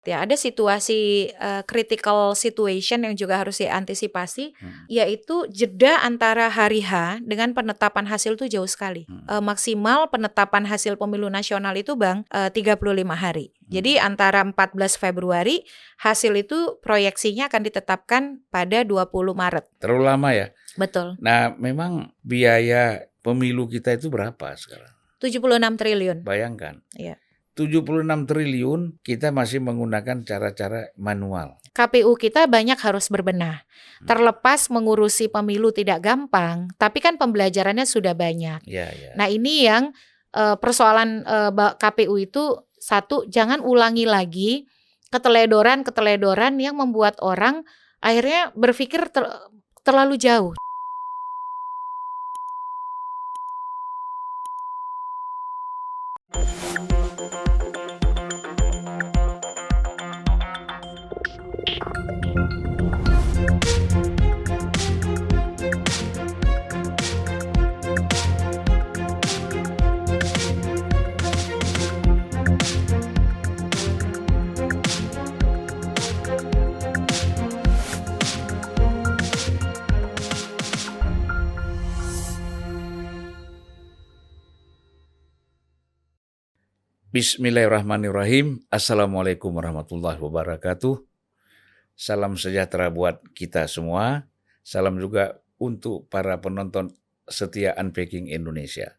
Ya, ada situasi uh, critical situation yang juga harus diantisipasi, hmm. yaitu jeda antara hari H dengan penetapan hasil itu jauh sekali. Hmm. Uh, maksimal penetapan hasil pemilu nasional itu Bang uh, 35 hari. Hmm. Jadi antara 14 Februari hasil itu proyeksinya akan ditetapkan pada 20 Maret. Terlalu lama ya? Betul. Nah, memang biaya pemilu kita itu berapa sekarang? 76 triliun. Bayangkan. Iya. 76 triliun kita masih menggunakan cara-cara manual. KPU kita banyak harus berbenah. Hmm. Terlepas mengurusi pemilu tidak gampang, tapi kan pembelajarannya sudah banyak. Ya, ya. Nah ini yang uh, persoalan uh, eh, KPU itu satu jangan ulangi lagi keteledoran-keteledoran yang membuat orang akhirnya berpikir ter terlalu jauh. Bismillahirrahmanirrahim. Assalamualaikum warahmatullahi wabarakatuh. Salam sejahtera buat kita semua. Salam juga untuk para penonton setia Unpacking Indonesia.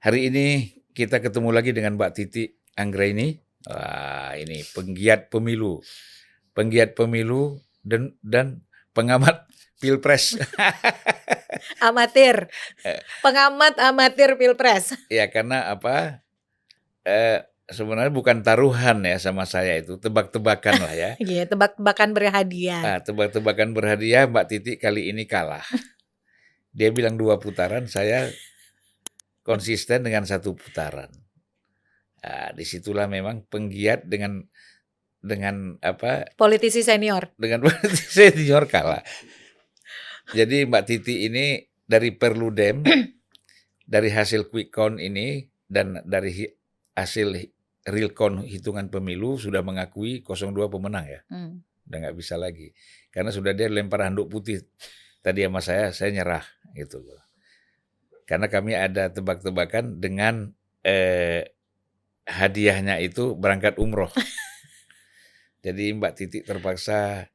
Hari ini kita ketemu lagi dengan Mbak Titi Anggraini. Wah, ini penggiat pemilu. Penggiat pemilu dan dan pengamat pilpres. amatir. Pengamat amatir pilpres. Ya, karena apa? Eh, sebenarnya bukan taruhan ya sama saya itu tebak-tebakan lah ya. Iya tebak-tebakan berhadiah. Nah, tebak-tebakan berhadiah Mbak Titi kali ini kalah. Dia bilang dua putaran, saya konsisten dengan satu putaran. Nah, di situlah memang penggiat dengan dengan apa? Politisi senior. Dengan politisi senior kalah. Jadi Mbak Titi ini dari Perludem, dari hasil quick count ini dan dari hasil real count hitungan pemilu sudah mengakui 02 pemenang ya. Hmm. Udah nggak bisa lagi. Karena sudah dia lempar handuk putih. Tadi sama saya, saya nyerah gitu Karena kami ada tebak-tebakan dengan eh, hadiahnya itu berangkat umroh. Jadi Mbak Titik terpaksa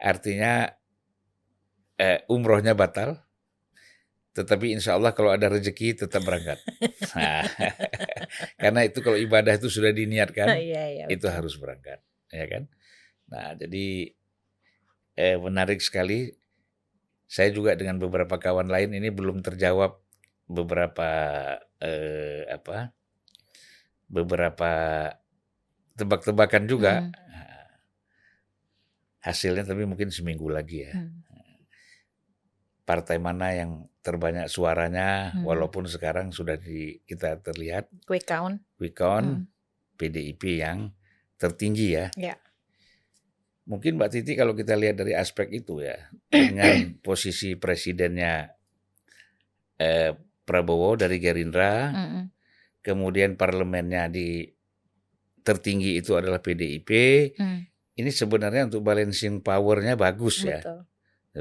artinya eh, umrohnya batal, tetapi insya Allah kalau ada rezeki tetap berangkat. Nah, karena itu kalau ibadah itu sudah diniatkan, iya, iya, itu harus berangkat, ya kan? Nah, jadi eh, menarik sekali. Saya juga dengan beberapa kawan lain ini belum terjawab beberapa eh, apa? Beberapa tebak-tebakan juga. Hmm. Hasilnya tapi mungkin seminggu lagi ya. Hmm partai mana yang terbanyak suaranya hmm. walaupun sekarang sudah di kita terlihat quick count quick count hmm. PDIP yang tertinggi ya. ya. Mungkin Mbak Titi kalau kita lihat dari aspek itu ya dengan posisi presidennya eh, Prabowo dari Gerindra, hmm. kemudian parlemennya di tertinggi itu adalah PDIP. Hmm. Ini sebenarnya untuk balancing powernya bagus ya. Betul. ya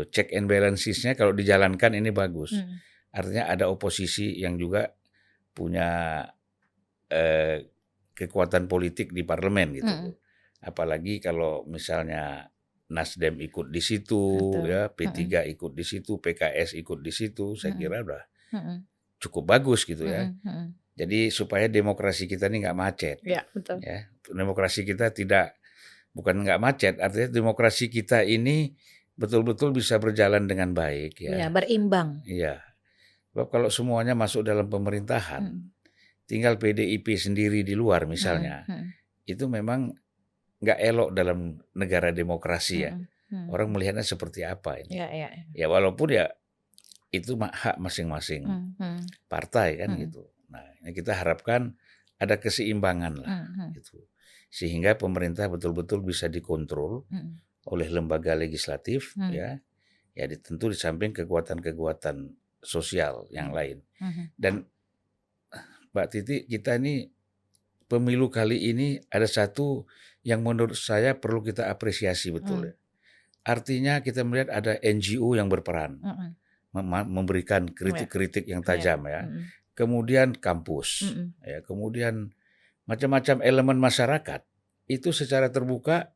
check and balancesnya kalau dijalankan ini bagus. Hmm. Artinya ada oposisi yang juga punya eh, kekuatan politik di parlemen gitu. Hmm. Apalagi kalau misalnya Nasdem ikut di situ, Betul. ya P3 hmm. ikut di situ, PKS ikut di situ, saya hmm. kira udah hmm. cukup bagus gitu ya. Hmm. Hmm. Jadi supaya demokrasi kita ini nggak macet. Ya, betul. Ya, demokrasi kita tidak bukan nggak macet, artinya demokrasi kita ini betul-betul bisa berjalan dengan baik ya. Iya, berimbang. Iya. Sebab kalau semuanya masuk dalam pemerintahan, hmm. tinggal PDIP sendiri di luar misalnya, hmm. Hmm. itu memang nggak elok dalam negara demokrasi ya. Hmm. Hmm. Orang melihatnya seperti apa ini. Ya, ya, ya. ya walaupun ya itu hak masing-masing hmm. Hmm. partai kan hmm. gitu. Nah, ini kita harapkan ada keseimbangan lah hmm. hmm. gitu. Sehingga pemerintah betul-betul bisa dikontrol. Hmm oleh lembaga legislatif hmm. ya ya tentu di samping kekuatan-kekuatan sosial yang hmm. lain hmm. dan Mbak Titi kita ini pemilu kali ini ada satu yang menurut saya perlu kita apresiasi betul. Hmm. Artinya kita melihat ada NGO yang berperan, hmm. memberikan kritik-kritik yang tajam ya. Hmm. Kemudian kampus, hmm. ya. Kemudian macam-macam elemen masyarakat itu secara terbuka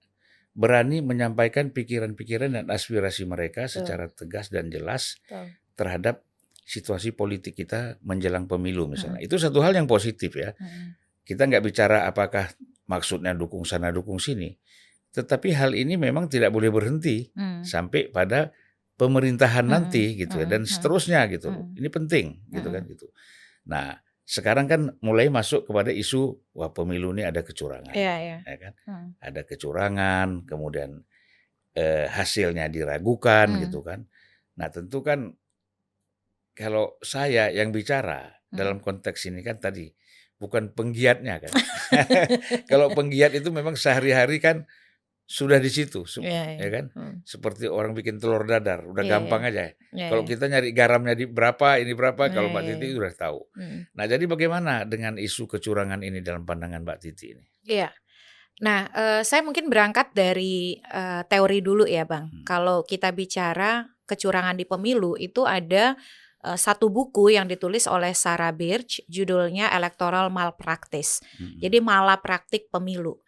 berani menyampaikan pikiran-pikiran dan aspirasi mereka secara tegas dan jelas terhadap situasi politik kita menjelang pemilu misalnya. Hmm. Itu satu hal yang positif ya. Hmm. Kita nggak bicara apakah maksudnya dukung sana dukung sini, tetapi hal ini memang tidak boleh berhenti hmm. sampai pada pemerintahan hmm. nanti gitu ya dan seterusnya gitu. Hmm. Ini penting gitu kan gitu. Nah, sekarang kan mulai masuk kepada isu wah pemilu ini ada kecurangan, yeah, yeah. ya kan? Hmm. Ada kecurangan, kemudian eh, hasilnya diragukan hmm. gitu kan. Nah tentu kan kalau saya yang bicara hmm. dalam konteks ini kan tadi bukan penggiatnya kan. kalau penggiat itu memang sehari-hari kan sudah di situ, yeah, yeah. ya kan? Hmm. Seperti orang bikin telur dadar, udah yeah, gampang yeah. aja. Yeah, kalau yeah. kita nyari garamnya di berapa, ini berapa, yeah, kalau Mbak yeah, Titi yeah. udah tahu. Hmm. Nah, jadi bagaimana dengan isu kecurangan ini dalam pandangan Mbak Titi ini? Iya. Yeah. Nah, uh, saya mungkin berangkat dari uh, teori dulu ya, Bang. Hmm. Kalau kita bicara kecurangan di pemilu itu ada uh, satu buku yang ditulis oleh Sarah Birch judulnya Electoral Malpractice. Hmm. Jadi malapraktik pemilu.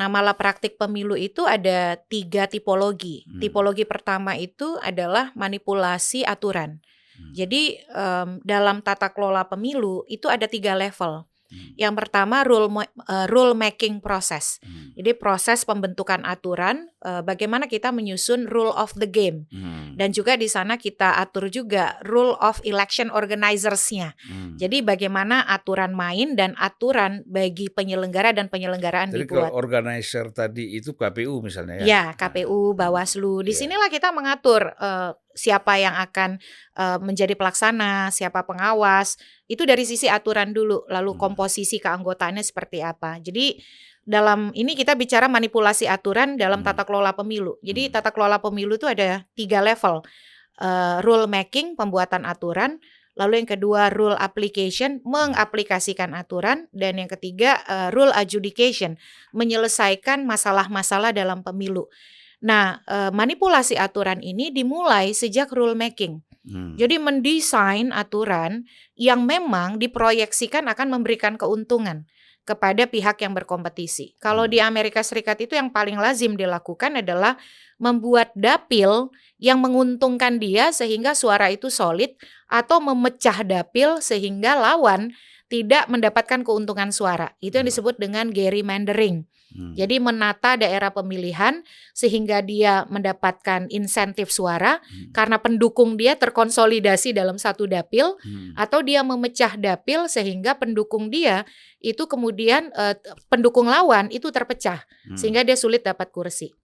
Nah, malapraktik pemilu itu ada tiga tipologi. Hmm. Tipologi pertama itu adalah manipulasi aturan. Hmm. Jadi um, dalam tata kelola pemilu itu ada tiga level. Hmm. Yang pertama rule uh, rule making process. Hmm. Jadi proses pembentukan aturan uh, bagaimana kita menyusun rule of the game. Hmm. Dan juga di sana kita atur juga rule of election organizers-nya. Hmm. Jadi bagaimana aturan main dan aturan bagi penyelenggara dan penyelenggaraan Jadi dibuat. kalau organizer tadi itu KPU misalnya ya. Ya, KPU, Bawaslu. Di ya. sinilah kita mengatur uh, siapa yang akan uh, menjadi pelaksana, siapa pengawas. Itu dari sisi aturan dulu, lalu hmm. komposisi keanggotaannya seperti apa. Jadi dalam ini kita bicara manipulasi aturan dalam hmm. tata kelola pemilu. Jadi hmm. tata kelola pemilu itu ada tiga level. Uh, rule making, pembuatan aturan, lalu yang kedua rule application, mengaplikasikan aturan, dan yang ketiga uh, rule adjudication, menyelesaikan masalah-masalah dalam pemilu. Nah, eh, manipulasi aturan ini dimulai sejak rule making. Hmm. Jadi mendesain aturan yang memang diproyeksikan akan memberikan keuntungan kepada pihak yang berkompetisi. Kalau hmm. di Amerika Serikat itu yang paling lazim dilakukan adalah membuat dapil yang menguntungkan dia sehingga suara itu solid atau memecah dapil sehingga lawan tidak mendapatkan keuntungan suara. Itu yang hmm. disebut dengan gerrymandering. Hmm. Jadi menata daerah pemilihan sehingga dia mendapatkan insentif suara hmm. karena pendukung dia terkonsolidasi dalam satu dapil hmm. atau dia memecah dapil sehingga pendukung dia itu kemudian uh, pendukung lawan itu terpecah hmm. sehingga dia sulit dapat kursi.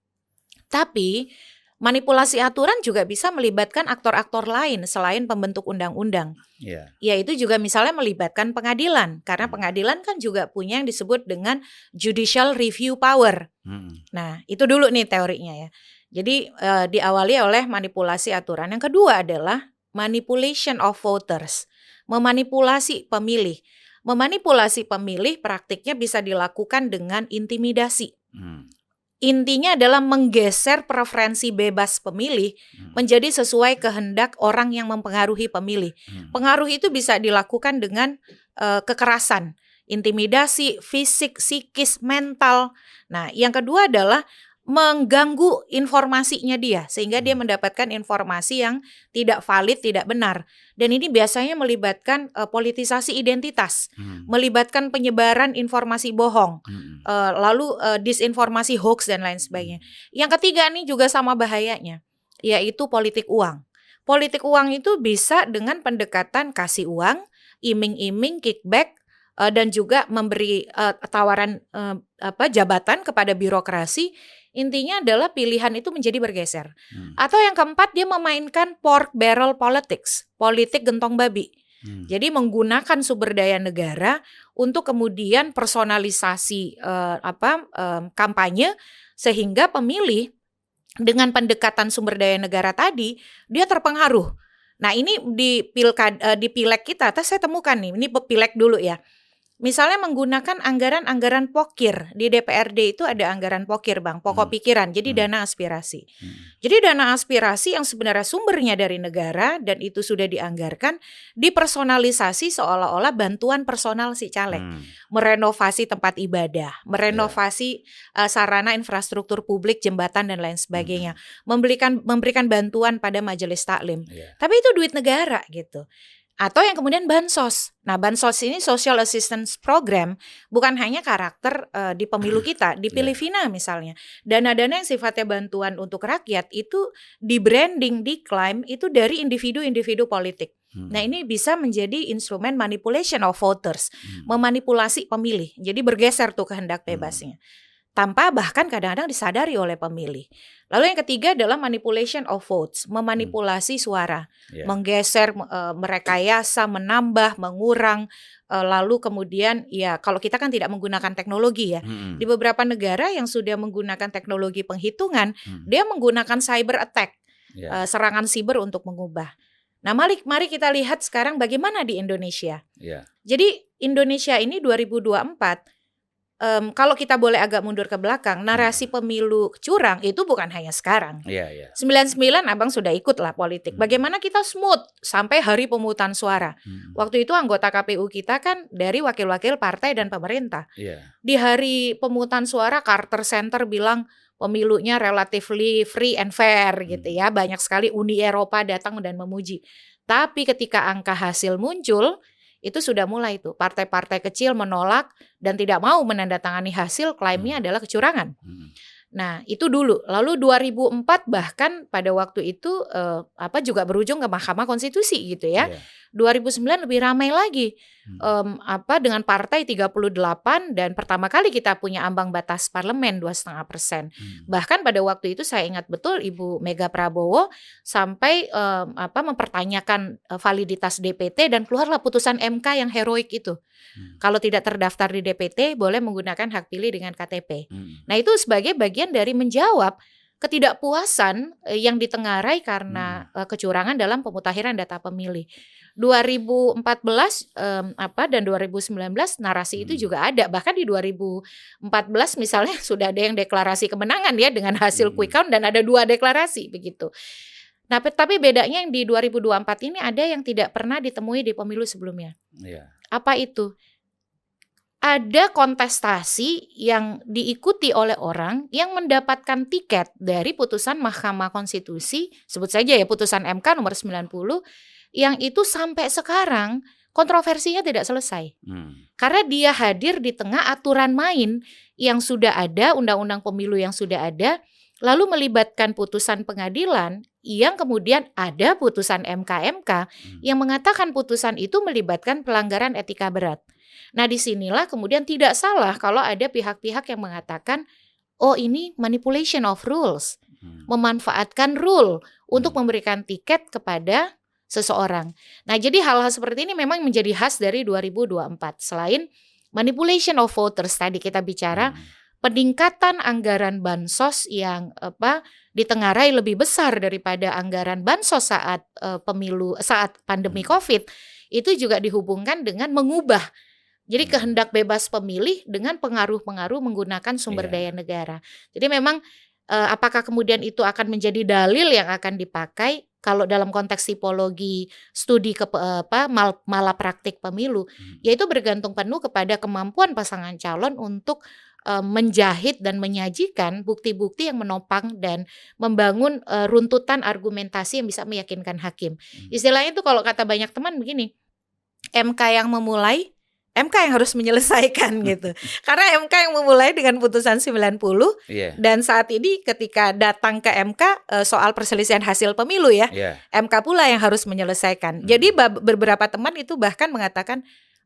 Tapi Manipulasi aturan juga bisa melibatkan aktor-aktor lain selain pembentuk undang-undang. Yeah. Yaitu juga misalnya melibatkan pengadilan, karena hmm. pengadilan kan juga punya yang disebut dengan judicial review power. Hmm. Nah, itu dulu nih teorinya ya. Jadi uh, diawali oleh manipulasi aturan. Yang kedua adalah manipulation of voters, memanipulasi pemilih. Memanipulasi pemilih praktiknya bisa dilakukan dengan intimidasi. Hmm intinya adalah menggeser preferensi bebas pemilih hmm. menjadi sesuai kehendak orang yang mempengaruhi pemilih. Hmm. Pengaruh itu bisa dilakukan dengan uh, kekerasan, intimidasi, fisik, psikis, mental. Nah, yang kedua adalah mengganggu informasinya dia sehingga dia hmm. mendapatkan informasi yang tidak valid, tidak benar. Dan ini biasanya melibatkan uh, politisasi identitas, hmm. melibatkan penyebaran informasi bohong, hmm. uh, lalu uh, disinformasi hoax dan lain sebagainya. Hmm. Yang ketiga ini juga sama bahayanya, yaitu politik uang. Politik uang itu bisa dengan pendekatan kasih uang, iming-iming, kickback, uh, dan juga memberi uh, tawaran uh, apa jabatan kepada birokrasi Intinya adalah pilihan itu menjadi bergeser. Hmm. Atau yang keempat dia memainkan pork barrel politics, politik gentong babi. Hmm. Jadi menggunakan sumber daya negara untuk kemudian personalisasi uh, apa um, kampanye sehingga pemilih dengan pendekatan sumber daya negara tadi dia terpengaruh. Nah ini di pilkad uh, di pileg kita, saya temukan nih, ini pileg dulu ya misalnya menggunakan anggaran-anggaran pokir di DPRD itu ada anggaran pokir bang pokok Hmm. pikiran jadi Hmm. dana aspirasi Hmm. jadi dana aspirasi yang sebenarnya sumbernya dari negara dan itu sudah dianggarkan dipersonalisasi seolah-olah bantuan personal si caleg Hmm. merenovasi tempat ibadah merenovasi uh, sarana infrastruktur publik jembatan dan lain sebagainya memberikan memberikan bantuan pada majelis taklim Iya. tapi itu duit negara gitu. Atau yang kemudian bansos. Nah, bansos ini social assistance program bukan hanya karakter eh, di pemilu kita, di Iya. Filipina misalnya. Dana-dana yang sifatnya bantuan untuk rakyat itu di branding, diklaim itu dari individu-individu politik. Hmm. Nah, ini bisa menjadi instrumen manipulation of voters, Hmm. memanipulasi pemilih. Jadi bergeser tuh kehendak Hmm. bebasnya. Tanpa bahkan kadang-kadang disadari oleh pemilih. Lalu yang ketiga adalah manipulation of votes, memanipulasi suara Iya. menggeser, eh, merekayasa, menambah, mengurang, eh, lalu kemudian ya kalau kita kan tidak menggunakan teknologi ya. Hmm. Di beberapa negara yang sudah menggunakan teknologi penghitungan, Hmm. dia menggunakan cyber attack, Iya. eh, serangan siber untuk mengubah. Nah, mari mari kita lihat sekarang bagaimana di Indonesia. Iya. Jadi Indonesia ini 2024 em, kalau kita boleh agak mundur ke belakang, narasi pemilu curang itu bukan hanya sekarang. Iya, iya. 99 abang sudah ikut lah politik. Hmm. Bagaimana kita smooth sampai hari pemungutan suara. Hmm. Waktu itu anggota KPU kita kan dari wakil-wakil partai dan pemerintah. Iya. Di hari pemungutan suara Carter Center bilang pemilunya relatively free and fair gitu Hmm. ya. Banyak sekali Uni Eropa datang dan memuji. Tapi ketika angka hasil muncul itu sudah mulai tuh partai-partai kecil menolak dan tidak mau menandatangani hasil klaimnya Hmm. adalah kecurangan. Hmm. Nah, itu dulu. Lalu 2004 bahkan pada waktu itu eh, apa juga berujung ke Mahkamah Konstitusi gitu ya. Iya. 2009 lebih ramai lagi. Hmm. Em, apa dengan partai 38 dan pertama kali kita punya ambang batas parlemen 2,5 persen. Hmm. Bahkan pada waktu itu saya ingat betul Ibu Mega Prabowo sampai em, apa mempertanyakan eh, validitas DPT dan keluarlah putusan MK yang heroik itu. Hmm. Kalau tidak terdaftar di DPT boleh menggunakan hak pilih dengan KTP. Hmm. Nah, itu sebagai bagian dari menjawab ketidakpuasan eh, yang ditengarai karena eh, kecurangan dalam pemutakhiran data pemilih. 2014 em, apa dan 2019 narasi itu Hmm. juga ada. Bahkan di 2014 misalnya sudah ada yang deklarasi kemenangan ya dengan hasil Hmm. quick count dan ada dua deklarasi begitu. Nah, tapi bedanya yang di 2024 ini ada yang tidak pernah ditemui di pemilu sebelumnya. Iya. Apa itu? Ada kontestasi yang diikuti oleh orang yang mendapatkan tiket dari putusan Mahkamah Konstitusi, sebut saja ya putusan MK nomor 90, yang itu sampai sekarang kontroversinya tidak selesai. Hmm. Karena dia hadir di tengah aturan main yang sudah ada, undang-undang pemilu yang sudah ada, lalu melibatkan putusan pengadilan yang kemudian ada putusan MK-MK Hmm. yang mengatakan putusan itu melibatkan pelanggaran etika berat. Nah, di sinilah kemudian tidak salah kalau ada pihak-pihak yang mengatakan, oh ini manipulation of rules, Hmm. memanfaatkan rule untuk Hmm. memberikan tiket kepada seseorang. Nah, jadi hal-hal seperti ini memang menjadi khas dari 2024. Selain manipulation of voters tadi kita bicara, Hmm. peningkatan anggaran bansos yang apa ditengarai lebih besar daripada anggaran bansos saat eh, pemilu saat pandemi Hmm. Covid itu juga dihubungkan dengan mengubah jadi Hmm. kehendak bebas pemilih dengan pengaruh-pengaruh menggunakan sumber Iya. daya negara. Jadi memang eh, apakah kemudian itu akan menjadi dalil yang akan dipakai kalau dalam konteks tipologi studi ke apa mal, malapraktik pemilu Hmm. yaitu bergantung penuh kepada kemampuan pasangan calon untuk eh, menjahit dan menyajikan bukti-bukti yang menopang dan membangun eh, runtutan argumentasi yang bisa meyakinkan hakim. Hmm. Istilahnya itu kalau kata banyak teman begini, MK yang memulai, MK yang harus menyelesaikan gitu. Karena MK yang memulai dengan putusan 90 Iya. dan saat ini ketika datang ke MK eh, soal perselisihan hasil pemilu ya, Iya. MK pula yang harus menyelesaikan. Hmm. Jadi beberapa teman itu bahkan mengatakan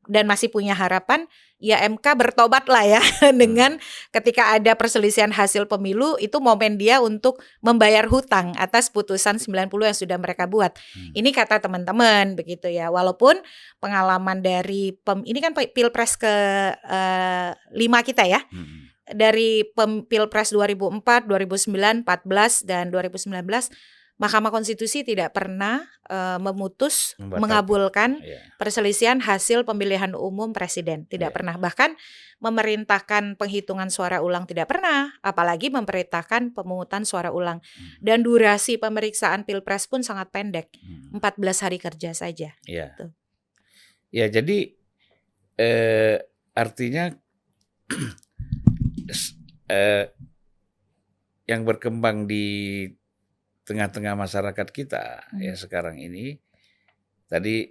dan masih punya harapan ya MK bertobat lah ya dengan ketika ada perselisihan hasil pemilu itu momen dia untuk membayar hutang atas putusan 90 yang sudah mereka buat. Hmm. Ini kata teman-teman begitu ya. Walaupun pengalaman dari pem, ini kan Pilpres ke eh, lima kita ya Hmm. dari pem- Pilpres 2004, 2009, 14 dan 2019 Mahkamah Konstitusi tidak pernah uh, memutus Membatalkan. mengabulkan yeah. perselisihan hasil pemilihan umum presiden, tidak yeah. pernah. Bahkan memerintahkan penghitungan suara ulang tidak pernah, apalagi memerintahkan pemungutan suara ulang. Hmm. Dan durasi pemeriksaan Pilpres pun sangat pendek, hmm. 14 hari kerja saja. Iya. Gitu. Ya, jadi eh, artinya eh, yang berkembang di tengah-tengah masyarakat kita hmm. ya sekarang ini tadi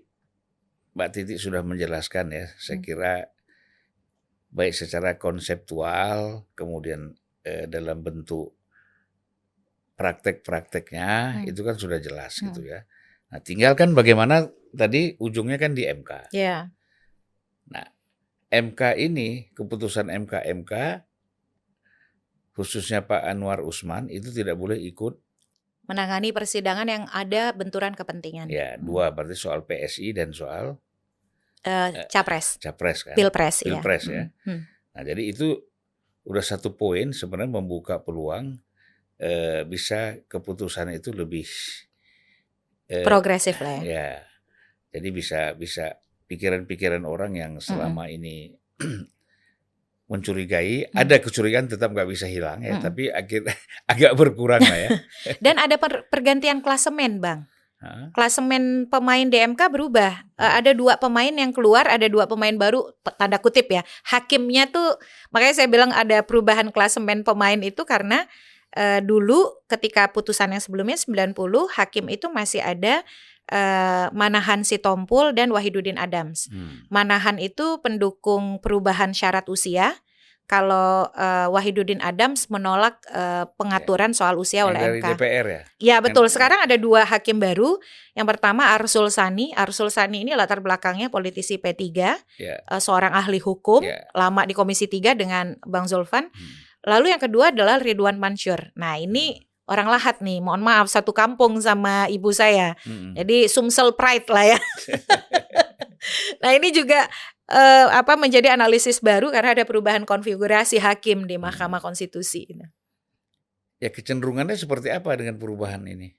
Mbak Titi sudah menjelaskan ya saya hmm. kira baik secara konseptual kemudian eh, dalam bentuk praktek-prakteknya hmm. itu kan sudah jelas hmm. gitu ya nah tinggalkan bagaimana tadi ujungnya kan di MK yeah. nah MK ini keputusan MK MK khususnya Pak Anwar Usman itu tidak boleh ikut menangani persidangan yang ada benturan kepentingan. Ya, dua berarti soal PSI dan soal uh, capres. Capres kan. Pilpres, iya. Pilpres ya. ya. Hmm. Nah, jadi itu udah satu poin sebenarnya membuka peluang uh, bisa keputusan itu lebih uh, progresif lah ya. Ya. Jadi bisa bisa pikiran-pikiran orang yang selama hmm. ini mencurigai, hmm. ada kecurigaan tetap nggak bisa hilang ya, hmm. tapi agak agak berkurang lah ya. Dan ada per, pergantian klasemen, Bang. Huh? Klasemen pemain DMK berubah. Uh, ada dua pemain yang keluar, ada dua pemain baru tanda kutip ya. Hakimnya tuh makanya saya bilang ada perubahan klasemen pemain itu karena uh, dulu ketika putusan yang sebelumnya 90 hakim itu masih ada uh, Manahan Sitompul dan Wahidudin Adams. Hmm. Manahan itu pendukung perubahan syarat usia kalau uh, Wahidudin Adams menolak uh, pengaturan soal usia oleh dari MK. DPR ya? Ya betul. Sekarang ada dua hakim baru. Yang pertama Arsul Sani. Arsul Sani ini latar belakangnya politisi P3, yeah. uh, seorang ahli hukum, yeah. lama di Komisi 3 dengan Bang Zulfan. Hmm. Lalu yang kedua adalah Ridwan Mansur. Nah ini hmm. Orang lahat nih. Mohon maaf satu kampung sama ibu saya. Hmm. Jadi Sumsel Pride lah ya. nah ini juga uh, apa menjadi analisis baru karena ada perubahan konfigurasi hakim di Mahkamah Konstitusi. Ya kecenderungannya seperti apa dengan perubahan ini?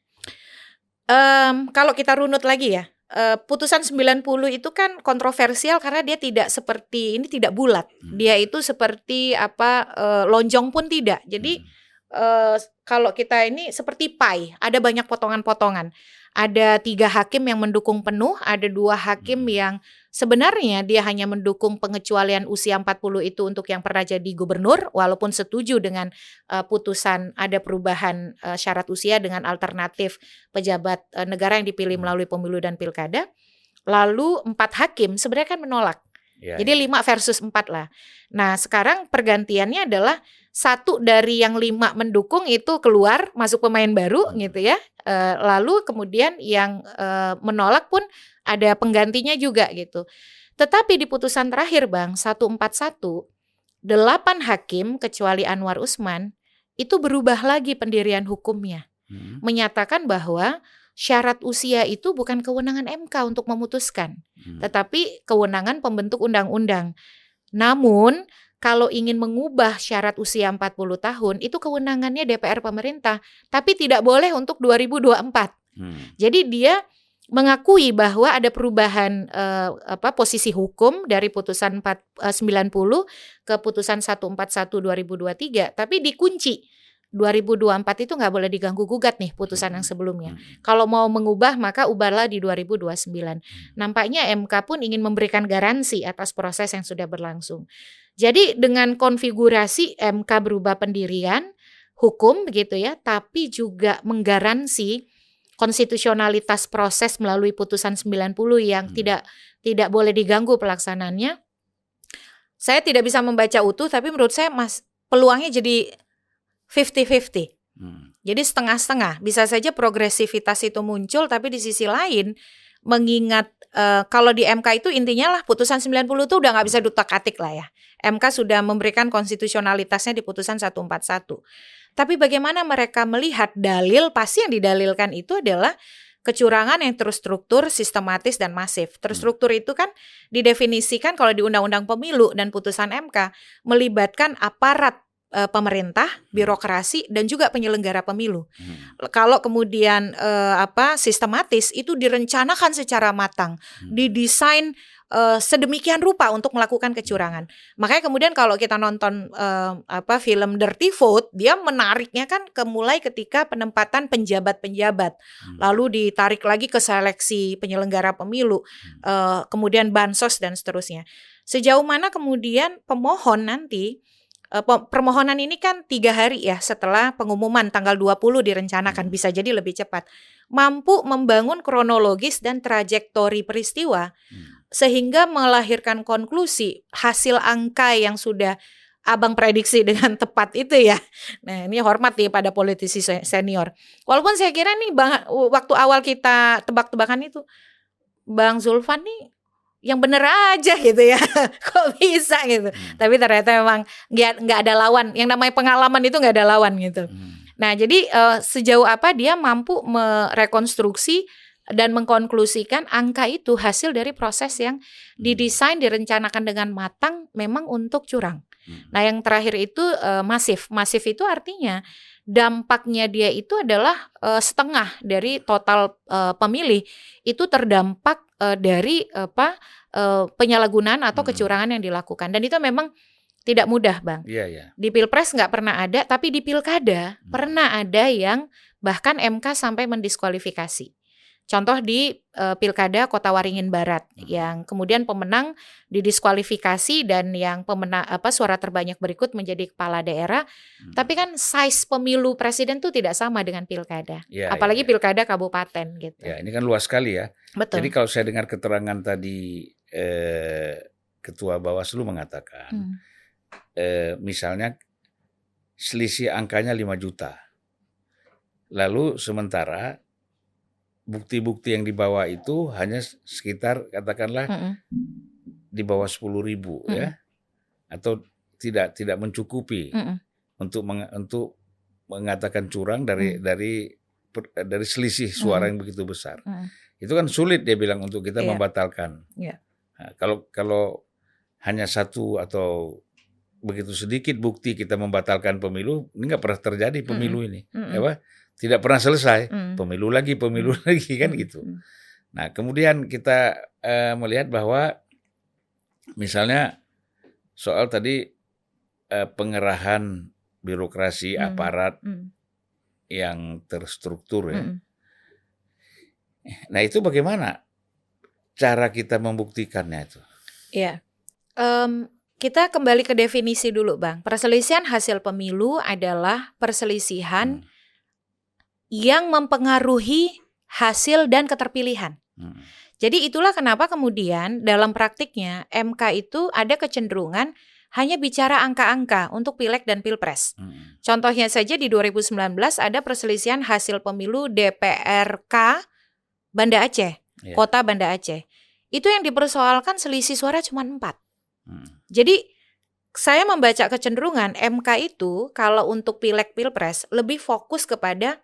Um, kalau kita runut lagi ya, uh, putusan 90 itu kan kontroversial karena dia tidak seperti ini tidak bulat. Hmm. Dia itu seperti apa uh, lonjong pun tidak. Jadi hmm. Uh, kalau kita ini seperti pie, ada banyak potongan-potongan. Ada tiga hakim yang mendukung penuh, ada dua hakim hmm. yang Sebenarnya dia hanya mendukung pengecualian usia 40 itu untuk yang pernah jadi gubernur walaupun setuju dengan uh, putusan ada perubahan uh, syarat usia dengan alternatif pejabat uh, negara yang dipilih hmm. melalui pemilu dan pilkada. Lalu empat hakim sebenarnya kan menolak. Ya, jadi ya. lima versus empat lah. Nah sekarang pergantiannya adalah satu dari yang lima mendukung itu keluar masuk pemain baru gitu ya. Uh, lalu kemudian yang uh, menolak pun ada penggantinya juga gitu. Tetapi di putusan terakhir Bang 141 delapan hakim kecuali Anwar Usman itu berubah lagi pendirian hukumnya. Hmm. Menyatakan bahwa syarat usia itu bukan kewenangan MK untuk memutuskan, hmm. tetapi kewenangan pembentuk undang-undang. Namun kalau ingin mengubah syarat usia 40 tahun itu kewenangannya DPR pemerintah, tapi tidak boleh untuk 2024. Hmm. Jadi dia mengakui bahwa ada perubahan uh, apa posisi hukum dari putusan 4, uh, 90 ke putusan 141 2023 tapi dikunci 2024 itu nggak boleh diganggu gugat nih putusan yang sebelumnya. Kalau mau mengubah maka ubahlah di 2029. Hmm. Nampaknya MK pun ingin memberikan garansi atas proses yang sudah berlangsung. Jadi dengan konfigurasi MK berubah pendirian hukum begitu ya, tapi juga menggaransi konstitusionalitas proses melalui putusan 90 yang hmm. tidak tidak boleh diganggu pelaksanaannya. Saya tidak bisa membaca utuh tapi menurut saya Mas peluangnya jadi 50-50. Hmm. Jadi setengah-setengah. Bisa saja progresivitas itu muncul tapi di sisi lain mengingat uh, kalau di MK itu intinya lah putusan 90 itu udah nggak bisa dutak-atik lah ya. MK sudah memberikan konstitusionalitasnya di putusan 141. Tapi bagaimana mereka melihat dalil pasti yang didalilkan itu adalah kecurangan yang terstruktur, sistematis dan masif. Terstruktur itu kan didefinisikan kalau di Undang-Undang Pemilu dan putusan MK melibatkan aparat uh, pemerintah, birokrasi dan juga penyelenggara pemilu. Hmm. Kalau kemudian uh, apa sistematis itu direncanakan secara matang, hmm. didesain uh, sedemikian rupa untuk melakukan kecurangan. Makanya kemudian kalau kita nonton uh, apa film Dirty Vote, dia menariknya kan kemulai ketika penempatan penjabat-penjabat, hmm. lalu ditarik lagi ke seleksi penyelenggara pemilu, hmm. uh, kemudian bansos dan seterusnya. Sejauh mana kemudian pemohon nanti permohonan ini kan tiga hari ya setelah pengumuman tanggal 20 direncanakan hmm. bisa jadi lebih cepat mampu membangun kronologis dan trajektori peristiwa hmm. sehingga melahirkan konklusi hasil angka yang sudah abang prediksi dengan tepat itu ya. Nah ini hormat nih pada politisi senior. Walaupun saya kira nih bang, waktu awal kita tebak-tebakan itu Bang Zulfan nih yang bener aja gitu ya kok bisa gitu hmm. tapi ternyata memang nggak nggak ada lawan yang namanya pengalaman itu nggak ada lawan gitu hmm. nah jadi uh, sejauh apa dia mampu merekonstruksi dan mengkonklusikan angka itu hasil dari proses yang hmm. didesain direncanakan dengan matang memang untuk curang hmm. nah yang terakhir itu uh, masif masif itu artinya dampaknya dia itu adalah uh, setengah dari total uh, pemilih itu terdampak uh, dari apa uh, penyalahgunaan atau hmm. kecurangan yang dilakukan dan itu memang tidak mudah bang. Iya iya. Di pilpres nggak pernah ada, tapi di pilkada hmm. pernah ada yang bahkan MK sampai mendiskualifikasi. Contoh di uh, Pilkada Kota Waringin Barat hmm. yang kemudian pemenang didiskualifikasi dan yang pemenang apa suara terbanyak berikut menjadi kepala daerah. Hmm. Tapi kan size pemilu presiden itu tidak sama dengan pilkada. Ya, Apalagi ya, ya. pilkada kabupaten gitu. Ya, ini kan luas sekali ya. Betul. Jadi kalau saya dengar keterangan tadi eh, ketua Bawaslu mengatakan hmm. eh, misalnya selisih angkanya 5 juta. Lalu sementara bukti-bukti yang dibawa itu hanya sekitar katakanlah mm -mm. di bawah sepuluh ribu mm -mm. ya atau tidak tidak mencukupi mm -mm. untuk meng, untuk mengatakan curang dari mm. dari dari selisih suara mm. yang begitu besar mm. itu kan sulit dia bilang untuk kita yeah. membatalkan yeah. Nah, kalau kalau hanya satu atau begitu sedikit bukti kita membatalkan pemilu ini nggak pernah terjadi pemilu mm. ini mm -mm. ya tidak pernah selesai. Mm. Pemilu lagi, pemilu mm. lagi kan mm. gitu. Hmm. Nah, kemudian kita uh, melihat bahwa misalnya soal tadi uh, pengerahan birokrasi mm. aparat mm. yang terstruktur ya. Mm. Nah, itu bagaimana cara kita membuktikannya itu? Iya. Um, kita kembali ke definisi dulu, Bang. Perselisihan hasil pemilu adalah perselisihan hmm yang mempengaruhi hasil dan keterpilihan. Hmm. Jadi itulah kenapa kemudian dalam praktiknya MK itu ada kecenderungan hanya bicara angka-angka untuk pileg dan pilpres. Hmm. Contohnya saja di 2019 ada perselisihan hasil pemilu DPRK Banda Aceh, yeah. kota Banda Aceh. Itu yang dipersoalkan selisih suara cuma 4. Hmm. Jadi saya membaca kecenderungan MK itu kalau untuk pileg pilpres lebih fokus kepada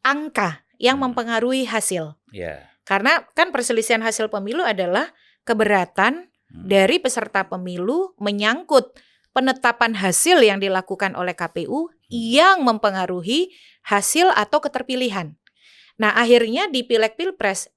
angka yang hmm. mempengaruhi hasil. Yeah. Karena kan perselisihan hasil pemilu adalah keberatan hmm. dari peserta pemilu menyangkut penetapan hasil yang dilakukan oleh KPU hmm. yang mempengaruhi hasil atau keterpilihan. Nah, akhirnya di Pileg Pilpres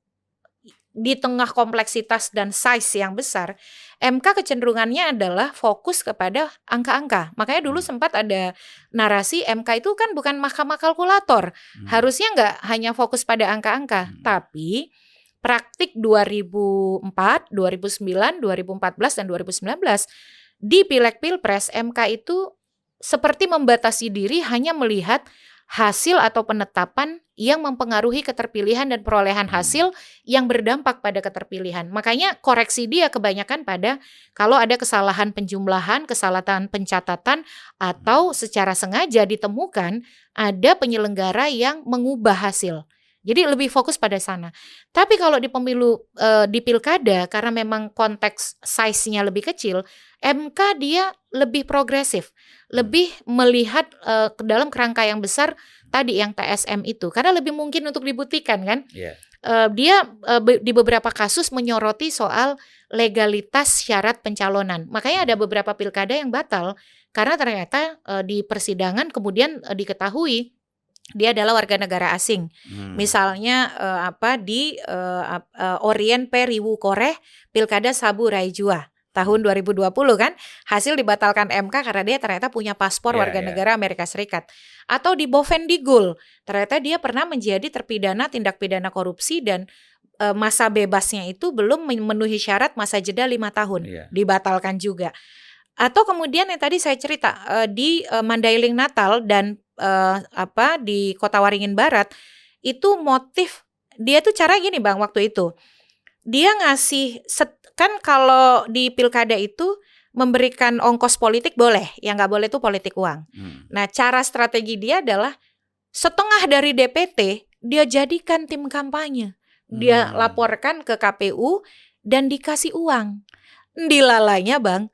di tengah kompleksitas dan size yang besar, MK kecenderungannya adalah fokus kepada angka-angka. Makanya dulu hmm. sempat ada narasi MK itu kan bukan mahkamah kalkulator. Hmm. Harusnya nggak hanya fokus pada angka-angka, hmm. tapi praktik 2004, 2009, 2014 dan 2019 di Pileg Pilpres MK itu seperti membatasi diri hanya melihat hasil atau penetapan yang mempengaruhi keterpilihan dan perolehan hmm. hasil yang berdampak pada keterpilihan. Makanya koreksi dia kebanyakan pada kalau ada kesalahan penjumlahan, kesalahan pencatatan atau secara sengaja ditemukan ada penyelenggara yang mengubah hasil. Jadi lebih fokus pada sana. Tapi kalau di pemilu e, di pilkada karena memang konteks size-nya lebih kecil, MK dia lebih progresif, lebih melihat e, ke dalam kerangka yang besar tadi yang TSM itu karena lebih mungkin untuk dibuktikan kan. Yeah. Iya. E, dia e, be, di beberapa kasus menyoroti soal legalitas syarat pencalonan. Makanya ada beberapa pilkada yang batal karena ternyata uh, di persidangan kemudian uh, diketahui dia adalah warga negara asing. Hmm. Misalnya uh, apa di uh, uh, Orient Periwu Koreh Pilkada Sabu Raijua tahun 2020 kan hasil dibatalkan MK karena dia ternyata punya paspor yeah, warga yeah. negara Amerika Serikat atau di Bovendigul ternyata dia pernah menjadi terpidana tindak pidana korupsi dan e, masa bebasnya itu belum memenuhi syarat masa jeda lima tahun yeah. dibatalkan juga atau kemudian yang tadi saya cerita e, di Mandailing Natal dan e, apa di Kota Waringin Barat itu motif dia tuh cara gini bang waktu itu dia ngasih set, kan kalau di pilkada itu memberikan ongkos politik boleh, yang nggak boleh itu politik uang. Hmm. Nah, cara strategi dia adalah setengah dari DPT dia jadikan tim kampanye, dia hmm. laporkan ke KPU dan dikasih uang. Dilalainya bang,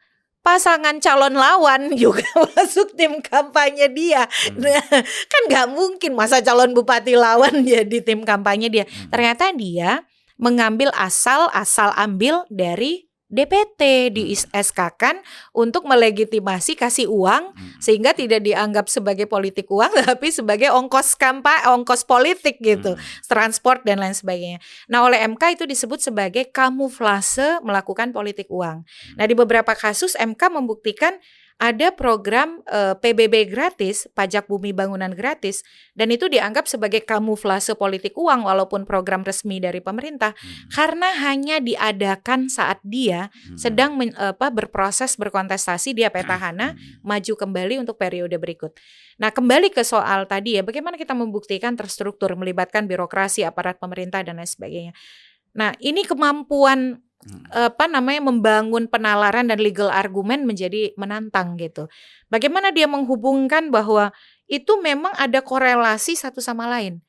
pasangan calon lawan juga masuk tim kampanye dia. Hmm. Nah, kan nggak mungkin masa calon bupati lawan jadi tim kampanye dia. Hmm. Ternyata dia mengambil asal asal ambil dari DPT di hmm. SK kan untuk melegitimasi kasih uang hmm. sehingga tidak dianggap sebagai politik uang tapi sebagai ongkos kampanye, ongkos politik gitu, hmm. transport dan lain sebagainya. Nah, oleh MK itu disebut sebagai kamuflase melakukan politik uang. Nah, di beberapa kasus MK membuktikan ada program eh, PBB gratis, pajak bumi bangunan gratis, dan itu dianggap sebagai kamuflase politik uang walaupun program resmi dari pemerintah, hmm. karena hanya diadakan saat dia hmm. sedang men, apa, berproses berkontestasi dia petahana hmm. maju kembali untuk periode berikut. Nah kembali ke soal tadi ya, bagaimana kita membuktikan terstruktur melibatkan birokrasi, aparat pemerintah dan lain sebagainya. Nah ini kemampuan Hmm. apa namanya membangun penalaran dan legal argumen menjadi menantang gitu. Bagaimana dia menghubungkan bahwa itu memang ada korelasi satu sama lain.